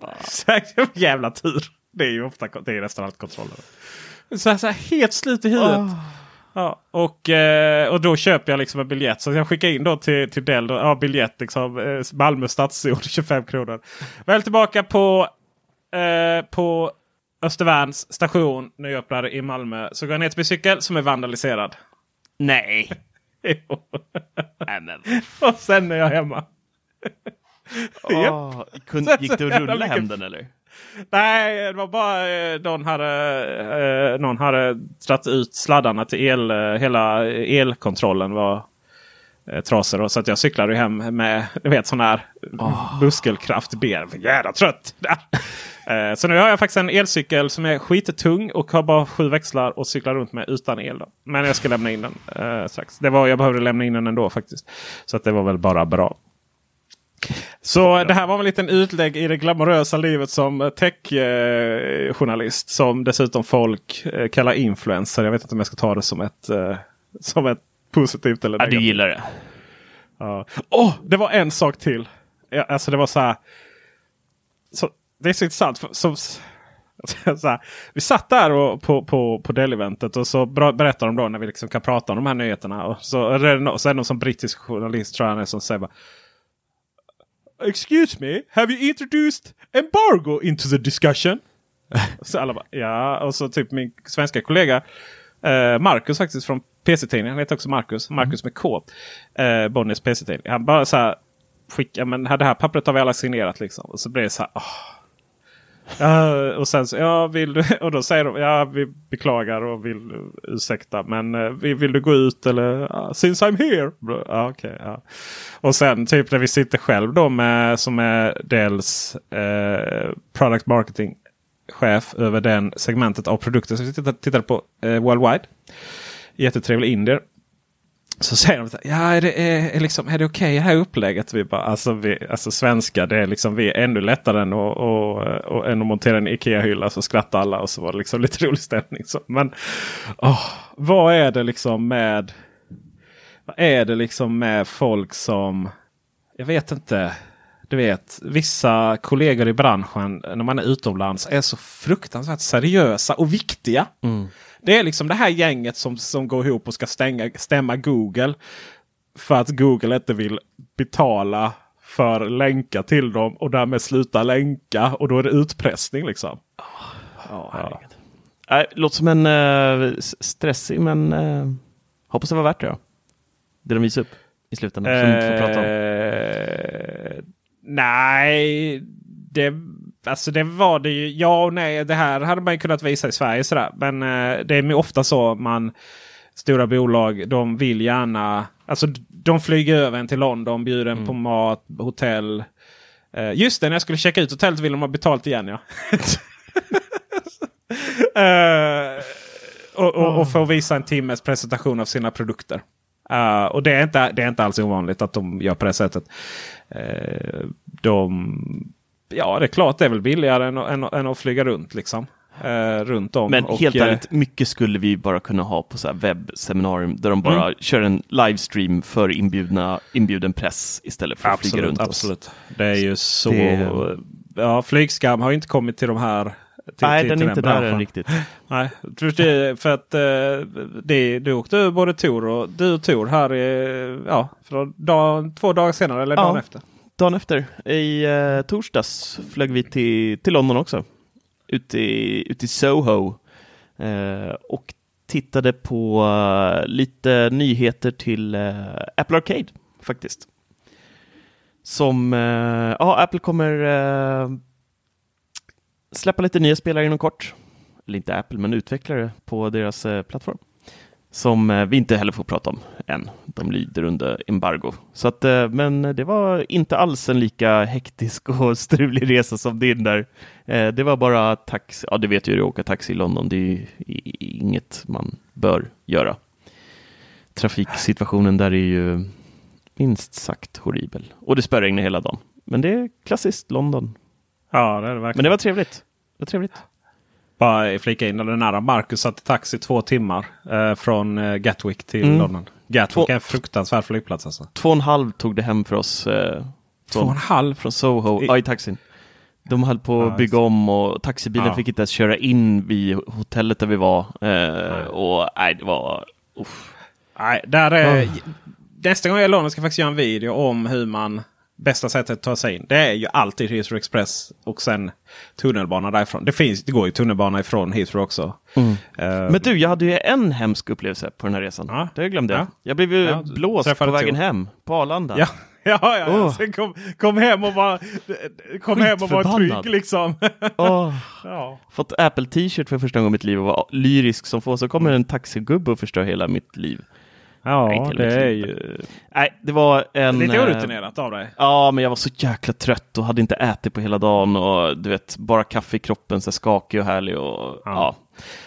Här, jävla tur. Det är ju ofta det är nästan allt kontroller. Så så här, helt slut i huvudet. Ja, och, eh, och då köper jag liksom en biljett. Så jag skickar in då till, till Dell. Då, ja, biljett liksom. Eh, Malmö stadszon 25 kronor. Väl tillbaka på, eh, på Östervärns station nyöppnad i Malmö. Så går jag ner till min cykel som är vandaliserad. Nej. Jo. Och sen är jag hemma. Åh, kun, gick det att rulla hem den eller? Nej, det var bara eh, någon hade, eh, någon hade dragit ut sladdarna till el. Eh, hela elkontrollen var eh, trasig. då. Så att jag cyklade hem med du vet, sån här muskelkraft i benen. För Jävla trött! eh, så nu har jag faktiskt en elcykel som är skittung och har bara sju växlar och cyklar runt med utan el. Då. Men jag ska lämna in den eh, strax. Det var, jag behövde lämna in den ändå faktiskt. Så att det var väl bara bra. Så det här var en liten utlägg i det glamorösa livet som tech-journalist. som dessutom folk eh, kallar influencer. Jag vet inte om jag ska ta det som ett, som ett positivt eller Ja, du negativt. gillar det. Ja. Åh, det var en sak till. Ja, alltså det var så här. Så, det är så intressant. För, som, så här, vi satt där och, på, på, på Dell-eventet och så berättar de då när vi liksom kan prata om de här nyheterna. Och så är det, no, så är det någon som brittisk journalist tror jag är, som säger bara, Excuse me, have you introduced embargo into the discussion? så alla bara ja. Och så typ min svenska kollega eh, Marcus faktiskt från PC-tidningen. Han heter också Marcus. Marcus med K. Eh, Bonniers PC-tidning. Han bara så här. Skicka, men det här pappret har vi alla signerat liksom. Och så blir det så här. åh. Ja, och sen så, ja, vill du, och då säger de ja, vi beklagar och vill ursäkta. Men eh, vill, du gå ut eller ja, since I'm here? Ja, okej, ja. Och sen typ när vi sitter själv då med som är Dells eh, product marketing chef över den segmentet av produkter som vi tittade, tittade på worldwide. Jättetrevlig indier. så säger de så här, ja är det, är, är liksom, är det okej okay, det här upplägget? Vi bara, alltså, vi, alltså svenska det är liksom vi är ännu lättare än att, och, och, än att montera en Ikea-hylla så skrattar alla och så var det liksom lite rolig stämning. Så. Men oh, vad är det liksom med vad är det liksom med folk som jag vet inte. Du vet vissa kollegor i branschen när man är utomlands är så fruktansvärt seriösa och viktiga. Mm. Det är liksom det här gänget som, som går ihop och ska stänga, stämma Google. För att Google inte vill betala för länkar till dem och därmed sluta länka. Och då är det utpressning liksom. Oh, ja. Äh, låter som en uh, stressig men uh, hoppas det var värt det. Då. Det de visade upp i slutändan. Som prata om. Eh, nej, det Alltså det var det ju. Ja och nej. Det här hade man kunnat visa i Sverige. Sådär. Men eh, det är ofta så man stora bolag de vill gärna. Alltså de flyger över en till London, bjuder en mm. på mat, hotell. Eh, just det, när jag skulle checka ut hotellet ville de ha betalt igen ja. eh, och, och, och få visa en timmes presentation av sina produkter. Uh, och det är, inte, det är inte alls ovanligt att de gör på det sättet. Uh, de Ja, det är klart det är väl billigare än, än, än att flyga runt liksom. Eh, runt om. Men och, helt eh, ärligt, mycket skulle vi bara kunna ha på så här webbseminarium där de bara mm. kör en livestream för inbjudna, inbjuden press istället för absolut, att flyga runt absolut. oss. Det är ju så. Det... Ja, flygskam har inte kommit till de här till, Nej, till, den är inte där än riktigt. Nej, för att uh, det, du åkte både Tor och du och Tor här i, ja, för dag, två dagar senare eller ja. dagen efter dagen efter, i eh, torsdags, flög vi till, till London också. Ut i, ut i Soho. Eh, och tittade på uh, lite nyheter till uh, Apple Arcade faktiskt. Som, uh, ja, Apple kommer släppa lite nya spelare inom kort. Eller inte Apple, men utvecklare på deras plattform som eh, vi inte heller får prata om än. De lyder under embargo. Så att, eh, men det var inte alls en lika hektisk och strulig resa som din där. Eh, det var bara taxi. Ja, det vet ju att åka taxi i London. Det är inget man bör göra. Trafiksituationen där är ju minst sagt horribel. Och det spöregnade hela dagen. Men det är klassiskt London. Ja, det är det verkligen. Men det var trevligt. Det var trevligt. Bara flika in den nära. Marcus satt i taxi två timmar eh, från eh, Gatwick till mm. London. Gatwick två, är en fruktansvärd flygplats. Alltså. Två och en halv tog det hem för oss. Eh, två och en halv? Från Soho, I, ja, i taxin. De höll på att bygga om och taxibilen ja. fick inte ens köra in vid hotellet där vi var. Eh, och nej, det var... Uff. Nej, där är. Nästa gång jag är i London ska jag faktiskt göra en video om hur man bästa sättet att ta sig in. Det är ju alltid Heathrow Express och sen tunnelbana därifrån. Det, finns, det går ju tunnelbana ifrån Heathrow också. Mm. Uh, Men du, jag hade ju en hemsk upplevelse på den här resan. Ja. Det glömde jag. Ja. Jag blev ju ja, blåst på vägen hem på Arlanda. Ja. Ja, ja, oh. Sen kom, kom hem och var, kom hem och var trygg liksom. oh. ja. Fått Apple t-shirt för första gången i mitt liv och var lyrisk som få. Så kommer en taxigubbe och förstör hela mitt liv. Ja, det är ju... Nej, det var en... Lite orutinerat av dig. Ja, men jag var så jäkla trött och hade inte ätit på hela dagen och du vet, bara kaffe i kroppen, så skakig och härlig och ja. ja.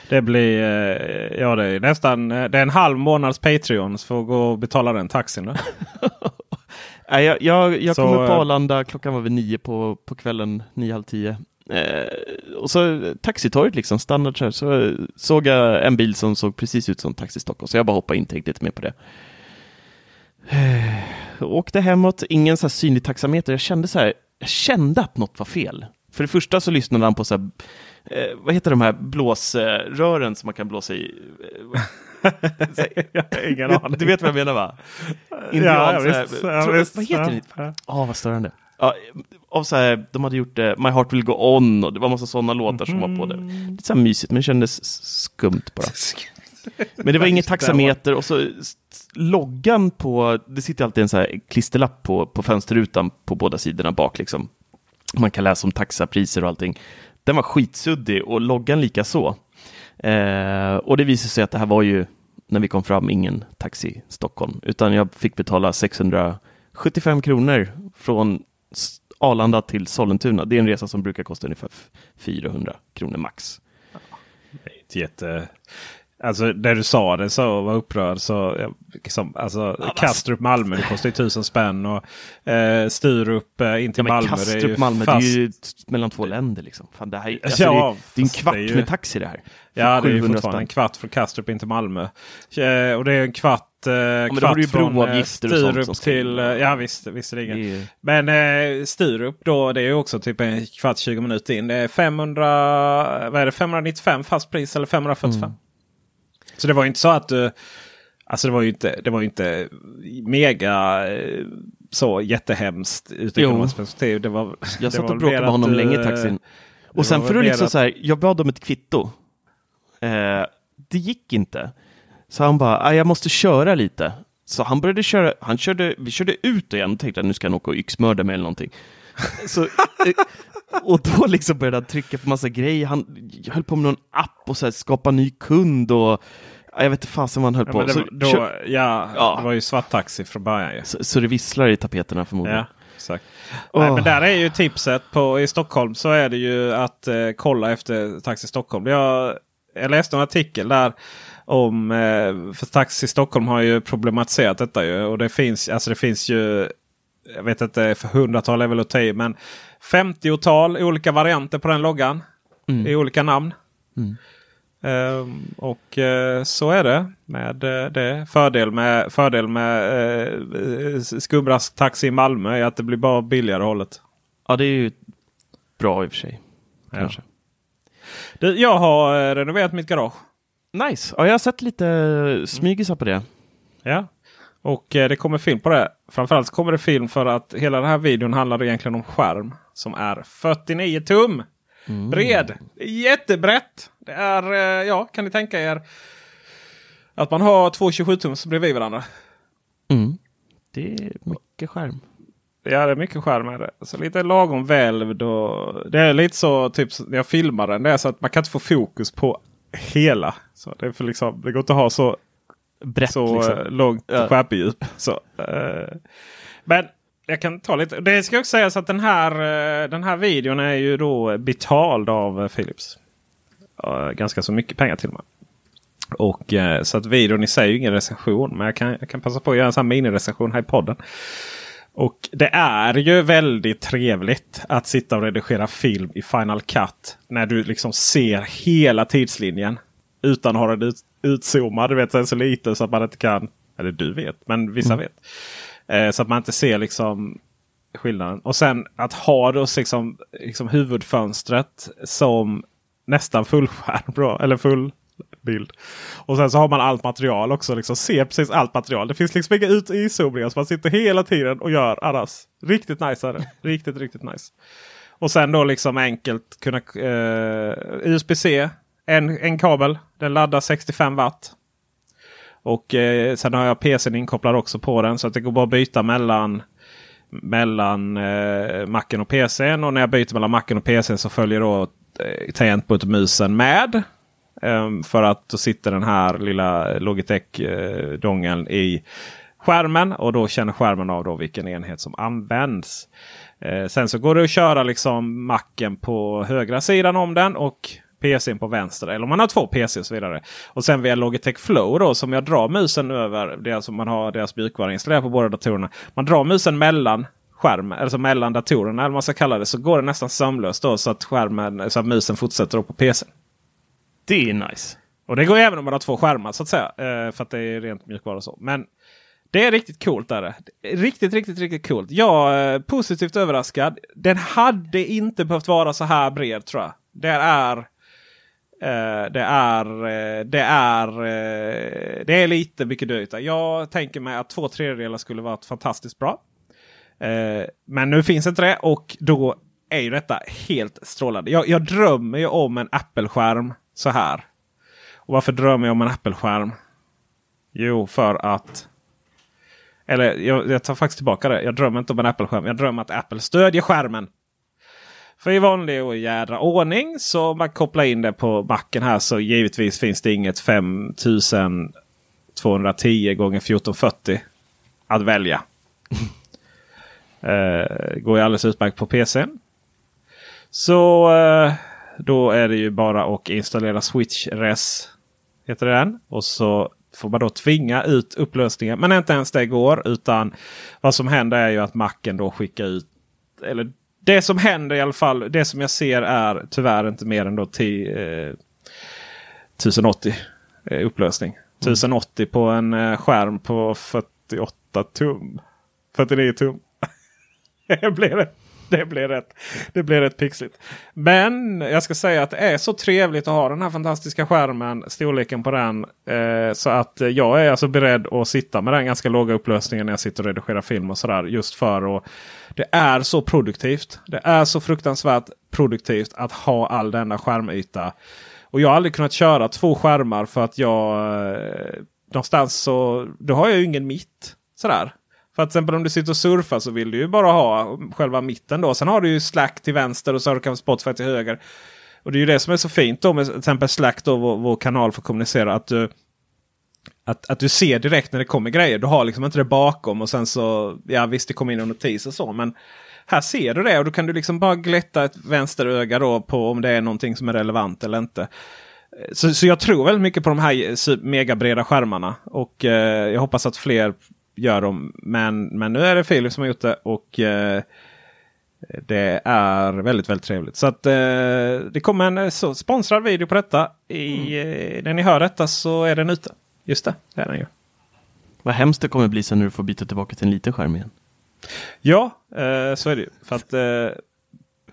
Det blir, eh, ja det är nästan, eh, det är en halv månads Patreon för att gå och betala den taxin. Då. Nej, jag jag, jag kom upp på eh, Arlanda, klockan var vid nio på, på kvällen, nio, halv tio. Eh, och så taxitorget liksom, standard så, här, så såg jag en bil som såg precis ut som Taxi Stockholm, så jag bara hoppade in tänkte lite mer på det. Eh, åkte hemåt, ingen så här synlig taxameter. Jag kände så här, jag kände att något var fel. För det första så lyssnade han på så här, eh, vad heter de här blåsrören som man kan blåsa i? ingen aning. Du vet vad jag menar va? Indian, ja, ja, visst, ja, visst, vad heter det? Åh, oh, vad störande. Ja, av så här, de hade gjort uh, My Heart Will Go On och det var massa sådana låtar som var på det. Mm. Lite så här mysigt men det kändes skumt bara. Men det var inget taxameter och så loggan på, det sitter alltid en så här klisterlapp på, på fönsterrutan på båda sidorna bak liksom. Man kan läsa om taxapriser och allting. Den var skitsuddig och loggan lika så. Eh, och det visade sig att det här var ju, när vi kom fram, ingen taxi Stockholm, utan jag fick betala 675 kronor från Arlanda till Sollentuna. Det är en resa som brukar kosta ungefär 400 kronor max. det är jätte... Alltså det du sa det så var upprörd. Så, ja, liksom, alltså, Kastrup Malmö det kostar ju tusen spänn. Och eh, Sturup eh, in till Ja, Malmö. Kastrup, det är ju Malmö, fast... det är ju mellan två länder liksom. Fan, det, här, är- alltså, Ja, det, är- det är en kvart är ju- med taxi det här. Ja, det är ju 700 fortfarande spänn. en kvart från Kastrup in till Malmö. Eh, och det är en kvart, eh, då kvart från eh, och Sturup till... Eh, ja visst, visserligen. Det är ju- Men eh, Sturup då, det är ju också typ en kvart, 20 minuter in. Det är 500, vad är det, 595 fast pris eller 545. Mm. Så det var inte så att du... Alltså det var ju inte, det var ju inte mega eh, så jättehemskt ur ekonomiskt perspektiv. Det var, Jag det satt och bråkade med honom att, länge i eh, taxin. Och sen för att liksom så här, jag bad om ett kvitto. Eh, det gick inte. Så han bara, "Ah, jag måste köra lite. Så han började köra, han körde, vi körde ut igen och tänkte att nu ska han åka och yxmörda mig eller någonting. Så, eh, och då liksom började han trycka på massa grejer. Han höll på med någon app och så här, skapa ny kund och ja, jag vet inte fasen vad han höll Ja, på. det, så, då, kör- ja, Ja. det var ju svart taxi från början. Ju. så, så det visslar i tapeterna förmodligen. Ja, exakt. Åh. Nej, men där är ju tipset på, i Stockholm så är det ju att eh, kolla efter Taxi Stockholm. Jag, jag läste en artikel där om, eh, för Taxi Stockholm har ju problematiserat detta ju. Och det finns, alltså det finns ju, jag vet inte, för hundratal är väl att ta i, men 50-tal olika varianter på den loggan. I olika namn. Ehm, och eh, så är det med eh, det. Fördel med, fördel med uh, skumrask-taxi i Malmö är att det blir bara billigare hållet. Ja, det är ju bra i och för sig. Ja. Kanske. Du, jag har eh, renoverat mitt garage. Nice. Ja, jag har sett lite smygisar på det. Ja. Och eh, det kommer film på det. Framförallt kommer det film för att hela den här videon handlar egentligen om skärm som är 49 tum bred. Det är jättebrett. Det är, eh, ja, kan ni tänka er att man har två 27 tums bredvid varandra. Mm. Det är mycket skärm. Ja, det är mycket skärm med det. Så lite lagom välvd. Och det är lite så typ när jag filmar den. Det är så att man kan inte få fokus på hela. Så det, är för liksom, det går inte att ha så, Brett så liksom. eh, långt Ja. skärpedjup. Så, eh, men jag kan ta lite. Det ska också sägas att den här, eh, den här videon är ju då betald av eh, Philips. Ganska så mycket pengar till och med. Och, så att videon i sig är ju ingen recension. Men jag kan, jag kan passa på att göra en sån här minirecension här i podden. Och det är ju väldigt trevligt att sitta och redigera film i Final Cut. När du liksom ser hela tidslinjen. Utan att ha den ut, utzoomad. Du vet, den är så liten så att man inte kan. Eller du vet, men vissa vet. Eh, så att man inte ser liksom skillnaden. Och sen att ha då liksom, liksom huvudfönstret som nästan fullskärm. Bra, eller full bild. Och sen så har man allt material också. Liksom, ser precis allt material. Det finns liksom inga ut inzoomningar. Så man sitter hela tiden och gör annars. Riktigt nice är det. Riktigt, riktigt nice. Och sen då liksom enkelt kunna eh, USB-C. En, en kabel. Den laddar 65 watt. Och eh, sen har jag PCn inkopplad också på den. Så att det går bara att byta mellan mellan eh, macken och PCn. Och när jag byter mellan macken och PCn så följer då eh, tangentbordsmusen med. Eh, för att då sitter den här lilla Logitech-dongeln i skärmen. Och då känner skärmen av då vilken enhet som används. Eh, sen så går det att köra liksom macken på högra sidan om den. och PCn på vänster. Eller om man har två PC och så vidare. Och sen via Logitech Flow då som jag drar musen över. Det är alltså man har deras mjukvara installerad på båda datorerna. Man drar musen mellan skärmen, alltså mellan datorerna eller vad man ska kalla det. Så går det nästan sömlöst då så att, skärmen, så att musen fortsätter då på PCn. Det är nice. Och det går även om man har två skärmar så att säga. Eh, för att det är rent mjukvara och så. Men det är riktigt coolt. Är det. Riktigt, riktigt, riktigt coolt. Jag är positivt överraskad. Den hade inte behövt vara så här bred tror jag. Det är... Eh, det är, eh, det är, eh, det är lite mycket dyrt. Jag tänker mig att två tredjedelar skulle varit fantastiskt bra. Men nu finns inte det och då är ju detta helt strålande. Jag, jag drömmer ju om en Apple-skärm så här. Och varför drömmer jag om en Apple-skärm? Jo, för att... Eller jag, jag tar faktiskt tillbaka det. Jag drömmer inte om en Apple-skärm. Jag drömmer att Apple stödjer skärmen. För i vanlig och jädra ordning så man kopplar in det på Macen här så givetvis finns det inget 5210 gånger 1440 att välja. Eh, går ju alldeles utmärkt på PC. Så eh, då är det ju bara att installera Switch Res Heter den. Och så får man då tvinga ut upplösningen. Men inte ens det går. Utan vad som händer är ju att macken då skickar ut. Eller det som händer i alla fall. Det som jag ser är tyvärr inte mer än då till, eh, 1080 eh, upplösning. 1080 på en eh, skärm på 48 tum. 49 tum. blir det. Det blir rätt. Det blir rätt pixligt. Men jag ska säga att det är så trevligt att ha den här fantastiska skärmen. Storleken på den. Eh, så att jag är alltså beredd att sitta med den ganska låga upplösningen när jag sitter och redigerar film och sådär. Just för att det är så produktivt. Det är så fruktansvärt produktivt att ha all denna skärmyta. Och jag har aldrig kunnat köra två skärmar för att jag eh, någonstans så då har jag ju ingen mitt. Sådär. För att till exempel om du sitter och surfar så vill du ju bara ha själva mitten då. Sen har du ju Slack till vänster och så har du kanske Spotify till höger. Och det är ju det som är så fint då med till exempel Slack då, vår, vår kanal för att kommunicera. Att du, att, att du ser direkt när det kommer grejer. Du har liksom inte det bakom och sen så, ja visst det kommer in en notis och så. Men här ser du det och då kan du liksom bara glätta ett vänsteröga då på om det är någonting som är relevant eller inte. Så, så jag tror väldigt mycket på de här megabreda skärmarna. Och eh, jag hoppas att fler gör dem. Men, men nu är det Philips som har gjort det. Och eh, det är väldigt, väldigt trevligt. Så att eh, det kommer en eh, så, sponsrad video på detta. I, mm. när ni hör detta så är den ute. Just det, det är den ju. Vad hemskt det kommer bli sen när du får byta tillbaka till en liten skärm igen. Ja, eh, så är det ju. För att eh,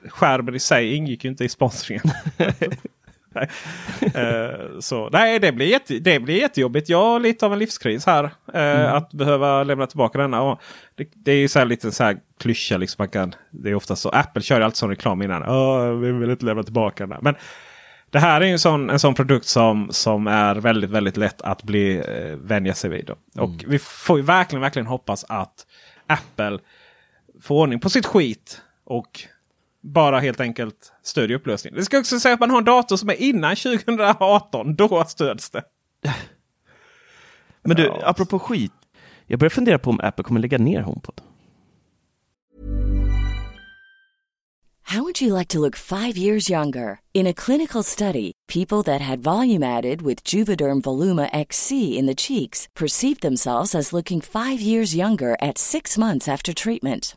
skärmen i sig ingick ju inte i sponsringen. Uh, så, nej, det blir, jätte, det blir jättejobbigt. Jag har lite av en livskris här. Uh, mm. Att behöva lämna tillbaka denna. Och det, det är ju så här lite så här klyscha. Liksom man kan, det är ofta så. Apple kör alltid sån reklam innan. Oh, vi vill inte lämna tillbaka den. Men det här är ju en sån, en sån produkt som, som är väldigt, väldigt lätt att bli eh, vänja sig vid. Och mm. vi får ju verkligen, verkligen hoppas att Apple får ordning på sitt skit. Och bara helt enkelt stödjer upplösning. Det ska också säga att man har en dator som är innan 2018. Då stöds det. Men du, ja. apropå skit. Jag börjar fundera på om Apple kommer lägga ner HomePod. How would you like to look five years younger? In a clinical study, people that had volume added with Juvederm Voluma XC in the cheeks perceived themselves as looking five years younger at six months after treatment.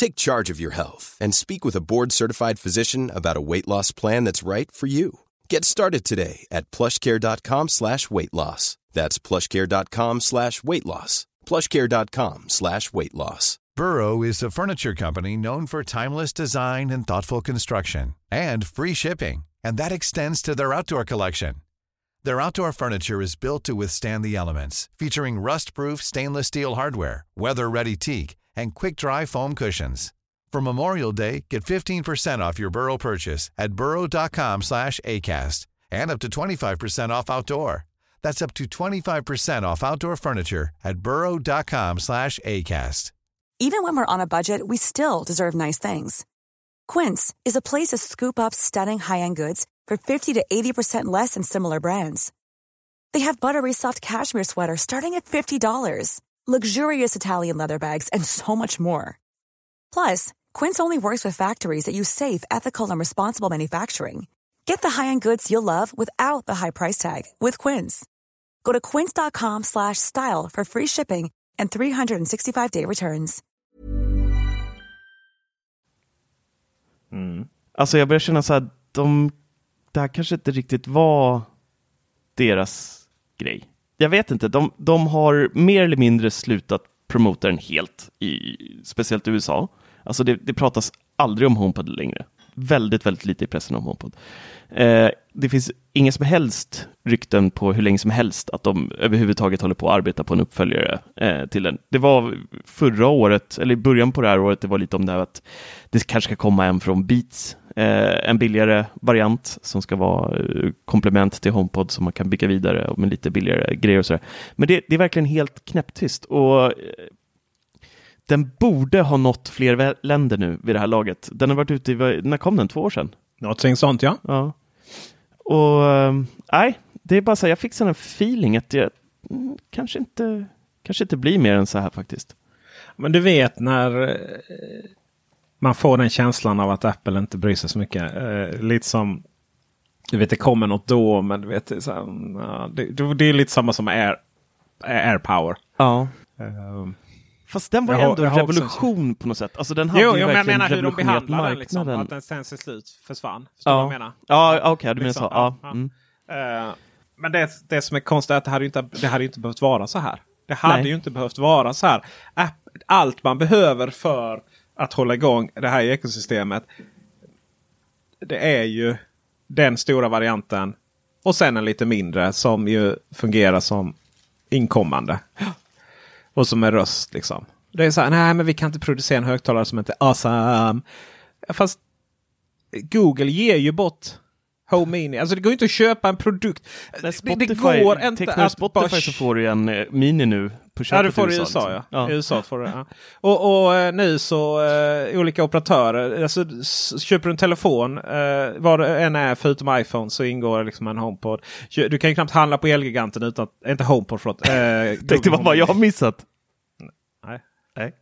Take charge of your health and speak with a board-certified physician about a weight loss plan that's right for you. Get started today at plushcare.com slash weight loss. That's plushcare.com slash weight loss. plushcare.com slash weight loss. Burrow is a furniture company known for timeless design and thoughtful construction and free shipping. And that extends to their outdoor collection. Their outdoor furniture is built to withstand the elements, featuring rust-proof stainless steel hardware, weather-ready teak, and quick-dry foam cushions. For Memorial Day, get 15% off your Burrow purchase at burrow.com slash ACAST and up to 25% off outdoor. That's up to 25% off outdoor furniture at burrow.com slash ACAST. Even when we're on a budget, we still deserve nice things. Quince is a place to scoop up stunning high-end goods for 50 to 80% less than similar brands. They have buttery soft cashmere sweaters starting at $50, luxurious Italian leather bags, and so much more. Plus, Quince only works with factories that use safe, ethical, and responsible manufacturing. Get the high-end goods you'll love without the high price tag with Quince. Go to quince.com slash style for free shipping and 365-day returns. Mm. Alltså jag börjar känna så här, de, det här kanske inte riktigt var deras grej. Jag vet inte, de, de har mer eller mindre slutat promota den helt, i, speciellt i USA. Alltså det, det pratas aldrig om HomePod längre. Väldigt, väldigt lite i pressen om HomePod. Eh, det finns inga som helst rykten på hur länge som helst att de överhuvudtaget håller på att arbeta på en uppföljare eh, till den. Det var förra året, eller i början på det här året, det var lite om det här att det kanske ska komma en från Beats, en billigare variant som ska vara eh, komplement till HomePod som man kan bygga vidare med lite billigare grejer och sådär. Men det, det är verkligen helt knäpptyst och eh, den borde ha nått fler länder nu vid det här laget. Den har varit ute i, när kom den? Två år sedan? Någonting sånt ja. Ja. Och nej, det är bara så här, jag fick sån här feeling att jag mm, kanske inte, kanske inte blir mer än så här faktiskt. Men du vet när eh, man får den känslan av att Apple inte bryr sig så mycket. Eh, lite som du vet det kommer något då men du vet det är, så här, det, det, är lite samma som Air, AirPower. Ja. Um, Fast den var Jag ändå en har också- revolution på något sätt. Alltså den hade Jo, ju jo men jag menar hur de behandlar den. Liksom, att den sen till slut försvann. Förstår du Ja, vad jag menar? ja okej, du menar Liksom, så. Ja. ja. Mm. Eh, men det, det som är konstigt är att det hade ju inte, det hade inte behövt vara så här. Det hade Nej. ju inte behövt vara så här. Allt man behöver för att hålla igång det här ekosystemet. Det är ju den stora varianten. Och sen en lite mindre som ju fungerar som inkommande. Och som är röst liksom. Det är så här, nej men vi kan inte producera en högtalare som inte är awesome. Fast Google ger ju bort Home Mini. Alltså det går inte att köpa en produkt. Nej, Det, Spotify, det går inte tecknar du att Spotify bara... så får du en eh, Mini nu på Ja, du får det i liksom. USA. Ja. Ja. I USA får du, ja. Och, och eh, nu så eh, olika operatörer. Alltså, köper du en telefon, eh, vad det än är förutom iPhone så ingår liksom en HomePod. Du kan ju knappt handla på Elgiganten utan att, inte HomePod förlåt. Eh, Tänkte vad, vad jag har missat. Nej. Nej.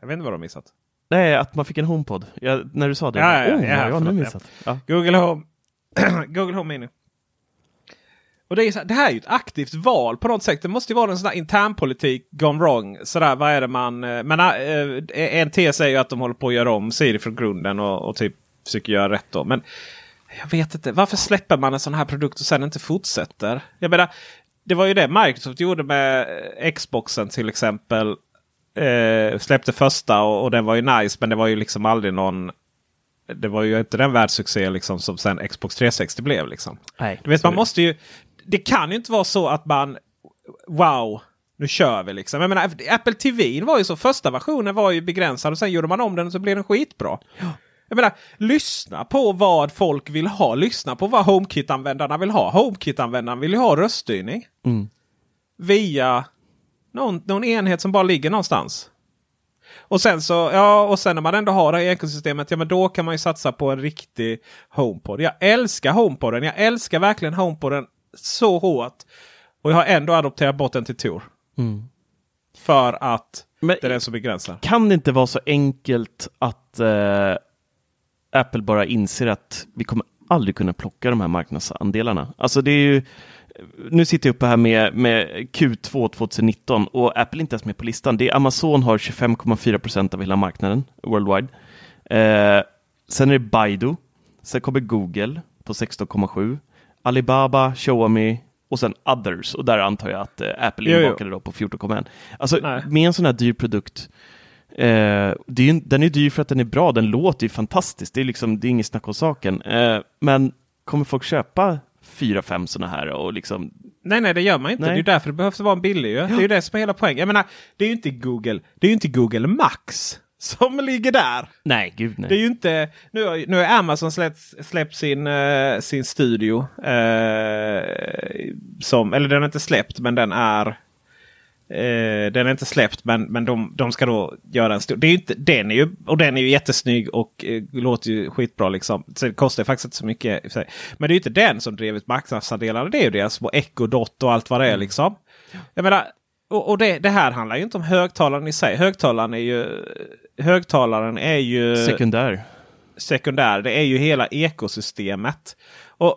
Jag vet inte vad de har missat. Nej, att man fick en HomePod. Jag, när du sa det. Ja, ja, oh, ja, har jag förlåt, ja. missat? Ja. Google Home, Google Home Mini. Och det, är så här, det här är ju ett aktivt val på något sätt. Det måste ju vara en sån här internpolitik gone wrong. Sådär, vad är det man... eh, Men äh, en tes är ju att de håller på att göra om Siri från grunden och, och typ försöker göra rätt då. Men jag vet inte. Varför släpper man en sån här produkt och sen inte fortsätter? Jag menar, det var ju det Microsoft gjorde med Xboxen till exempel. Eh, släppte första och, och den var ju nice men det var ju liksom aldrig någon det var ju inte den världssuccé liksom som sen Xbox 360 blev. Liksom. Nej, Du vet, man måste ju, det kan ju inte vara så att man Wow, nu kör vi liksom. Jag menar, Apple TV var ju så. Första versionen var ju begränsad och sen gjorde man om den och så blev den skitbra. Jag menar, lyssna på vad folk vill ha. Lyssna på vad HomeKit-användarna vill ha. HomeKit-användarna vill ju ha röststyrning. Mm. Via någon, någon enhet som bara ligger någonstans. Och sen så, ja, och sen när man ändå har det här ekosystemet, ja men då kan man ju satsa på en riktig HomePod. Jag älskar HomePoden. Jag älskar verkligen HomePoden så hårt. Och jag har ändå adopterat bort den till Tor. Mm. För att Men den är så begränsad. kan det inte vara så enkelt att eh, Apple bara inser att vi kommer aldrig kunna plocka de här marknadsandelarna? Alltså det är ju, nu sitter jag uppe här med, med Q2 2019 och Apple är inte ens med på listan. Det är Amazon har 25,4 procent av hela marknaden worldwide. Eh, sen är det Baidu, sen kommer Google på 16,7, Alibaba, Xiaomi och sen others. Och där antar jag att eh, Apple inbakade då på 14,1. Alltså Nej. med en sån här dyr produkt Eh, ju, den är dyr för att den är bra, den låter ju fantastiskt, det är, liksom, det är inget snack om saken. Eh, men kommer folk köpa fyra, fem sådana här och liksom... Nej, nej, det gör man inte. Nej. Det är därför det behövs vara en billig. Ju. Det är ju det som är hela poängen. Jag menar, det är ju inte Google, det är ju inte Google Max som ligger där. Nej, gud nej. Det är ju inte... Nu har, nu har Amazon släppt, släppt sin, eh, sin studio. Eh, som, eller den är inte släppt men den är... Eh, den är inte släppt men, men de, de ska då göra en stor. Det är inte, den, är ju, och den är ju jättesnygg och eh, låter ju skitbra. Liksom. Så det kostar faktiskt inte så mycket. Men det är ju inte den som drivit marknadsandelarna. Det är ju deras små Echo Dot och allt vad det är. Liksom. Jag menar, och, och det, det, här handlar ju inte om högtalaren i sig. Högtalaren är ju, högtalaren är ju sekundär. sekundär. Det är ju hela ekosystemet. Och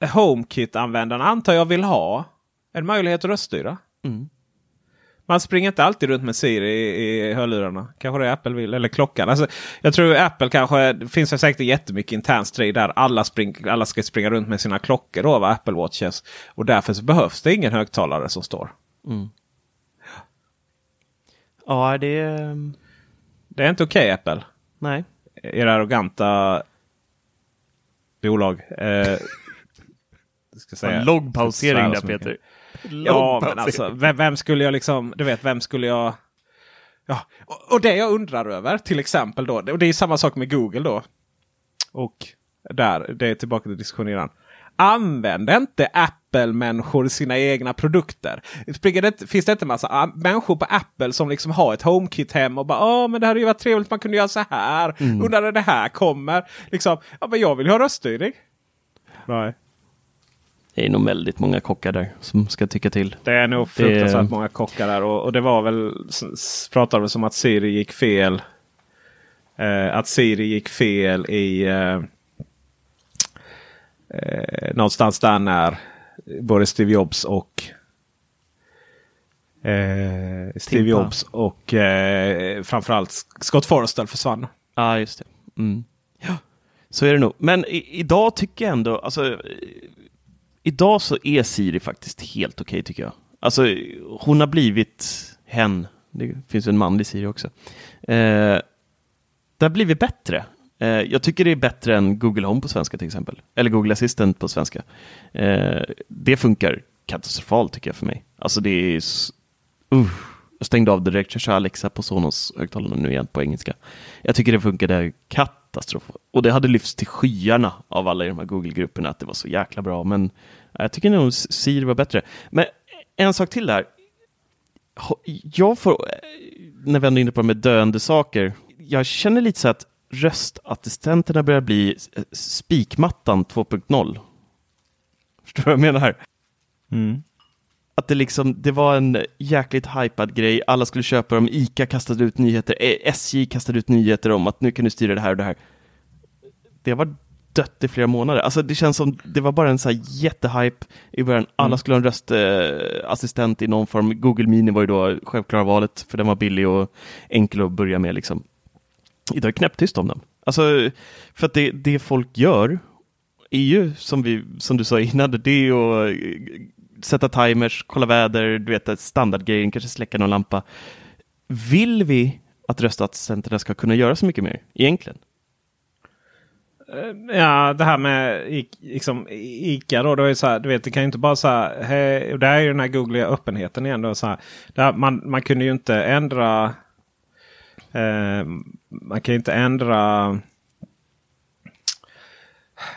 HomeKit-användarna antar jag vill ha en möjlighet att röststyra. Mm. Man springer inte alltid runt med Siri i, i hörlurarna. Kanske det Apple vill. Eller klockan. Alltså, jag tror Apple kanske. Det finns säkert jättemycket intern strid där. Alla, spring, alla ska springa runt med sina klockor då, Apple Watches. Och därför så behövs det ingen högtalare som står. Mm. Ja, det... Det är inte okej okay, Apple. Nej. Era arroganta bolag. Eh, ska säga, lång pausering där Peter. Ja, men alltså vem, vem, skulle jag liksom, du vet, vem skulle jag... Ja, och, och, det jag undrar över till exempel då, och det är samma sak med Google då. Och där, det är tillbaka till diskussionen Använder inte Apple-människor sina egna produkter? Det, finns det inte massa människor på Apple som liksom har ett HomeKit hem och bara Åh, men det hade ju varit trevligt man kunde göra så här. Mm. Undrar när det här kommer. Liksom, ja, men jag vill ha röststyrning. Nej. Det är nog väldigt många kockar där som ska tycka till. Det är nog fruktansvärt det... många kockar där. Och, och det var väl, pratade väl som att Siri gick fel. Eh, att Siri gick fel i eh, eh, någonstans där när både Steve Jobs och eh, Steve. Jobs och eh, framförallt Scott Forrestal försvann. Ja, ah, just det. Mm. Ja, så är det nog. Men i, idag tycker jag ändå, alltså idag så är Siri faktiskt helt okej okay, tycker jag. Alltså hon har blivit hen. Det finns en manlig Siri också. Eh, det har blivit bättre. Eh, jag tycker det är bättre än Google Home på svenska till exempel. Eller Google Assistant på svenska. Eh, det funkar katastrofalt tycker jag för mig. Alltså det är... Uh, jag stängde av direkt. Jag kör Alexa på Sonos högtalarna nu igen på engelska. Jag tycker det funkade katastrof. Och det hade lyfts till skyarna av alla i de här Google-grupperna att det var så jäkla bra. Men eh, jag tycker nog Siri var bättre. Men eh, en sak till där. Jag får, eh, när vi ändå är inne på det med döende saker. Jag känner lite så att röstassistenterna börjar bli spikmattan 2.0. Förstår du vad jag menar här? Mm. Att det liksom, det var en jäkligt hypad grej. Alla skulle köpa dem. ICA kastade ut nyheter. SJ kastade ut nyheter om att nu kan du styra det här och det här. Det var dött i flera månader. Alltså det känns som det var bara en så här jättehype i början. Alla mm. skulle ha en röstassistent i någon form. Google Mini var ju då självklara valet för den var billig och enkel att börja med liksom. Idag är det knäpptyst om den. Alltså för att det, det folk gör är ju som, vi, som du sa innan, det är att eh, sätta timers, kolla väder, du vet standardgrejen, kanske släcka någon lampa. Vill vi att röstassistenterna ska kunna göra så mycket mer egentligen? Eh, ja, det här med liksom, ICA då. då är så här, du vet, det kan ju inte bara så här. Hej, och det här är ju den här googliga öppenheten igen. Då, så här, här, man, man kunde ju inte ändra. Eh, man kan ju inte ändra.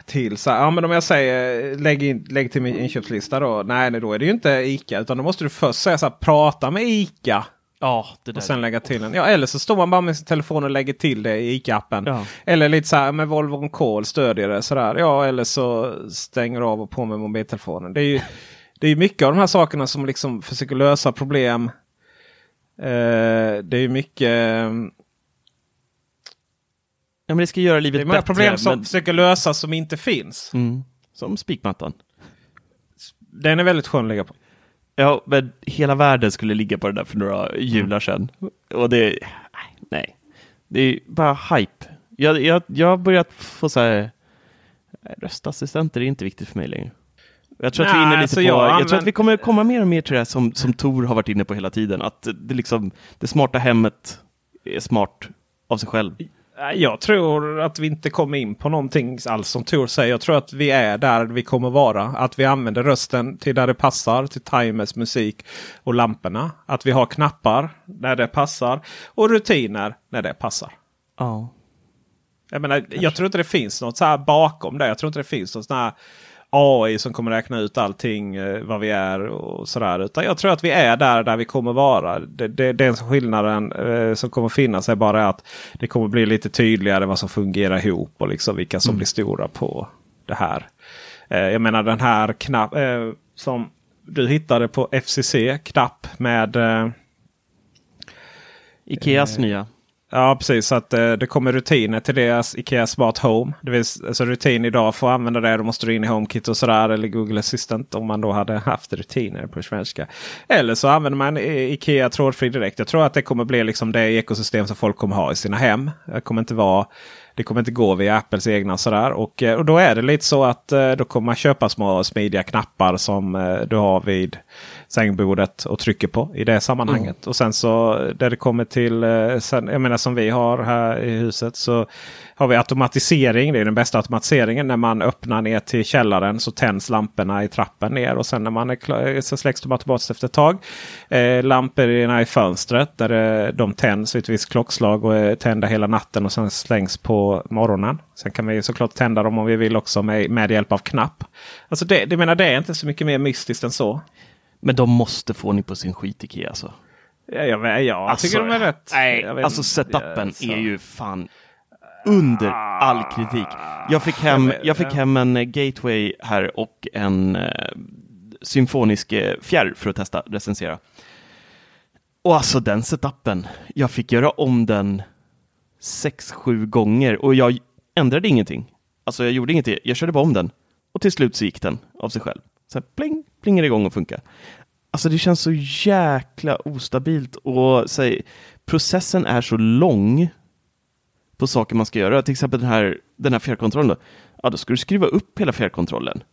Till så här, ja men om jag säger lägg, in, lägg till min inköpslista då. Nej, nej, då är det ju inte ICA. Utan då måste du först säga så här, prata med ICA. Ja, det där. Och sen lägga till den. Ja, eller så står man bara med sin telefon och lägger till det i ICA-appen. Ja. Eller lite så här med Volvo on Call stödjer det. Sådär. Ja, eller så stänger av och på med mobiltelefonen. Det är ju det är mycket av de här sakerna som liksom försöker lösa problem. Eh, det är mycket... Ja, men det ska göra livet det är bättre. problem som men... försöker lösas som inte finns. Mm. Som spikmattan. Den är väldigt skön att lägga på. Ja, men hela världen skulle ligga på det där för några jular sedan. Och det, nej, det är bara hype. Jag, jag, jag har börjat få så här, röstassistenter är inte viktigt för mig längre. Jag tror, att vi, inne lite alltså på, jag, jag tror att vi kommer komma mer och mer till det som, som Tor har varit inne på hela tiden. Att det, liksom, det smarta hemmet är smart av sig själv. Jag tror att vi inte kommer in på någonting alls som Tor säger. Jag tror att vi är där vi kommer vara. Att vi använder rösten till där det passar. Till timers, musik och lamporna. Att vi har knappar när det passar. Och rutiner när det passar. Ja. Jag, menar, jag tror inte det finns något så här bakom det. Jag tror inte det finns något sån här AI som kommer räkna ut allting eh, vad vi är och sådär. Utan jag tror att vi är där där vi kommer vara. Det, det, den skillnaden eh, som kommer finnas är bara att det kommer bli lite tydligare vad som fungerar ihop och liksom vilka som Mm. blir stora på det här. Eh, jag menar den här knapp eh, som du hittade på FCC. Knapp med Ikeas nya. Ja precis, så att eh, det kommer rutiner till deras Ikea Smart Home. Det vill, alltså rutin idag för att använda det. Då måste du in i HomeKit och sådär. Eller Google Assistant om man då hade haft rutiner på svenska. Eller så använder man Ikea trådfri direkt. Jag tror att det kommer bli liksom det ekosystem som folk kommer ha i sina hem. Det kommer inte vara det kommer inte gå via Apples egna sådär. Och, eh, och då är det lite så att eh, då kommer man köpa små smidiga knappar som eh, du har vid sängbordet och trycker på i det sammanhanget. Och sen så där det kommer till, eh, sen, jag menar som vi har här i huset så har vi automatisering. Det är den bästa automatiseringen. När man öppnar ner till källaren så tänds lamporna i trappen ner. Och sen när man är klar, så släcks de automatiskt efter ett tag. Eh, lamporna i fönstret där eh, de tänds vid ett visst klockslag och är tända hela natten och sen slängs på morgonen. Sen kan vi såklart tända dem om vi vill också med, med hjälp av knapp. Alltså det, det, menar, det är inte så mycket mer mystiskt än så. Men de måste få ni på sin skit Ikea alltså. Ja, jag, vet- ja, jag tycker de är rätt. Nej, Jag alltså setupen Ja, är ju fan under all kritik. Jag fick hem, jag fick hem en eh, gateway här och en eh, symfonisk eh, fjärr för att testa, recensera. Och alltså den setupen, jag fick göra om den sex, sju gånger och jag ändrade ingenting. Alltså jag gjorde ingenting, jag körde bara om den och till slut så gick den av sig själv. Så här, pling, plingar igång och funkar. Alltså det känns så jäkla ostabilt och här, processen är så lång på saker man ska göra. Till exempel den här, den här fjärrkontrollen. Då. Ja, då ska du skruva upp hela fjärrkontrollen.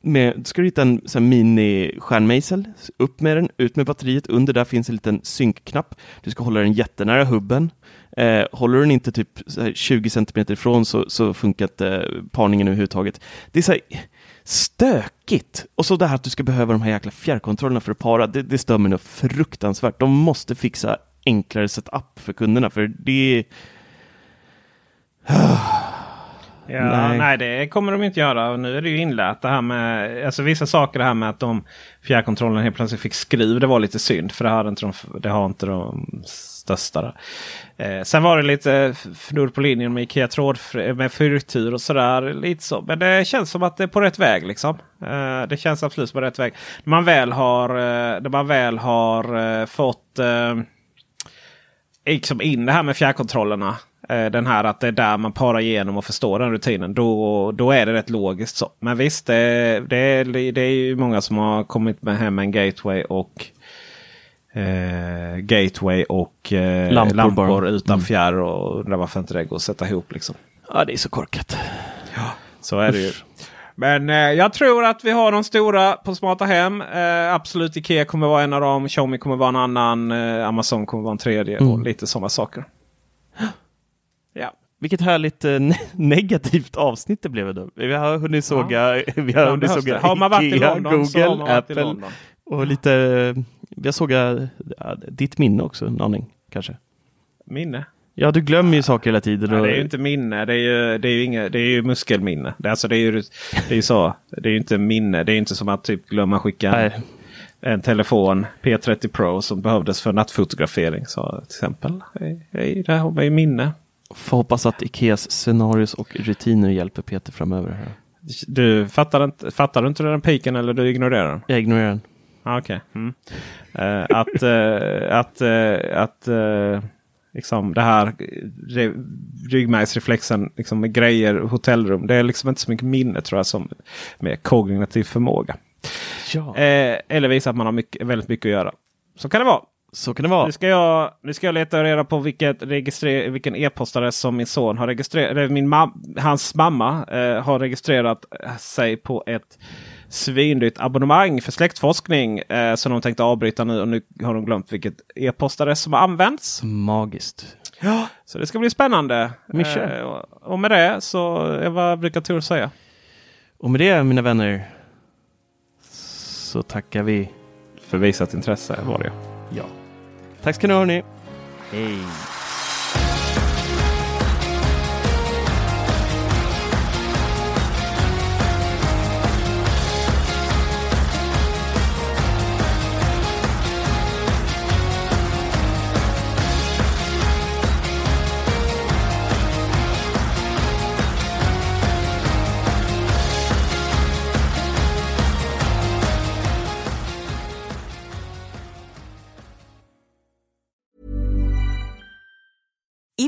Med, ska du hitta en så här mini-stjärnmejsel, upp med den, ut med batteriet, under där finns en liten synkknapp. Du ska hålla den jättenära hubben. Eh, håller du den inte typ så här 20 cm ifrån så, så funkar inte eh, parningen överhuvudtaget. Det är så här stökigt. Och så det här att du ska behöva de här jäkla fjärrkontrollerna för att para, det, det stör mig nog fruktansvärt. De måste fixa enklare setup för kunderna, för det är Ja, Nej. nej. det kommer de inte göra. Nu är det ju inlärt det här med alltså vissa saker. Det här med att de fjärrkontrollen helt plötsligt fick skruv. Det var lite synd för det har inte de, det har inte de största. Eh, sen var det lite fnurr på linjen med Ikea tråd med fyrtur och sådär. Lite så. Men det känns som att det är på rätt väg. liksom. Eh, det känns absolut på rätt väg. När man väl har, eh, när man väl har eh, fått eh, liksom in det här med fjärrkontrollerna. Eh, Den här att det är där man parar igenom och förstår den rutinen. Då, då är det rätt logiskt. så. Men visst, det, det, är, det är ju många som har kommit med hem en gateway och eh, gateway och eh, Lampor lampor, utan Mm. fjärr. Och undrar varför inte det går att sätta ihop. Liksom. Ja, det är så korkat. Så är det ju. Men eh, jag tror att vi har de stora på smarta hem. Eh, absolut Ikea kommer vara en av dem. Xiaomi kommer vara en annan. Eh, Amazon kommer vara en tredje. Och Mm. lite sådana saker. Ja. Vilket härligt eh, ne- negativt avsnitt det blev då. Vi har hunnit såga, vi har Ja, hunnit såga det. Har man varit Ikea, London Google, man varit Apple London. och lite, eh, vi har sågat ja, ditt minne också en aning kanske. Minne? Ja, du glömmer ju saker hela tiden. Nej, det är ju inte minne. Det är ju, det är ju, inga, det är ju muskelminne. Det, är alltså, det, är ju, det är ju så. Det är ju inte minne. Det är inte som att typ glömma skicka en, Nej. en telefon P30 Pro som behövdes för nattfotografering. Så, till exempel. Hej, där har vi ju minne. Får hoppas att Ikeas scenarios och rutiner hjälper Peter framöver. Här. Du fattar inte, fattar du inte den piken eller du ignorerar den? Jag ignorerar den. Ah, Okej. Mm. Eh, att eh, att, eh, att liksom det här re, ryggmärgsreflexen liksom med grejer, hotellrum. Det är liksom inte så mycket minne tror jag som med kognitiv förmåga. Ja. Eller visa att man har mycket, väldigt mycket att göra. Så kan det vara. Så kan det vara. Nu ska jag, nu ska jag leta reda på vilket vilken e-postadress som min son har registrerat. Eller min mam, hans mamma eh, har registrerat sig på ett svindyrt abonnemang för släktforskning. Eh, som de tänkte avbryta nu och nu har de glömt vilket e-postadress som har använts. Magiskt. Ja, så det ska bli spännande. Mischa. Eh, och, och med det så, eh, vad brukar Tor säga? Och med det mina vänner så tackar vi. För visat intresse var det. Ja. Tack ska ni ha hörni. Hej.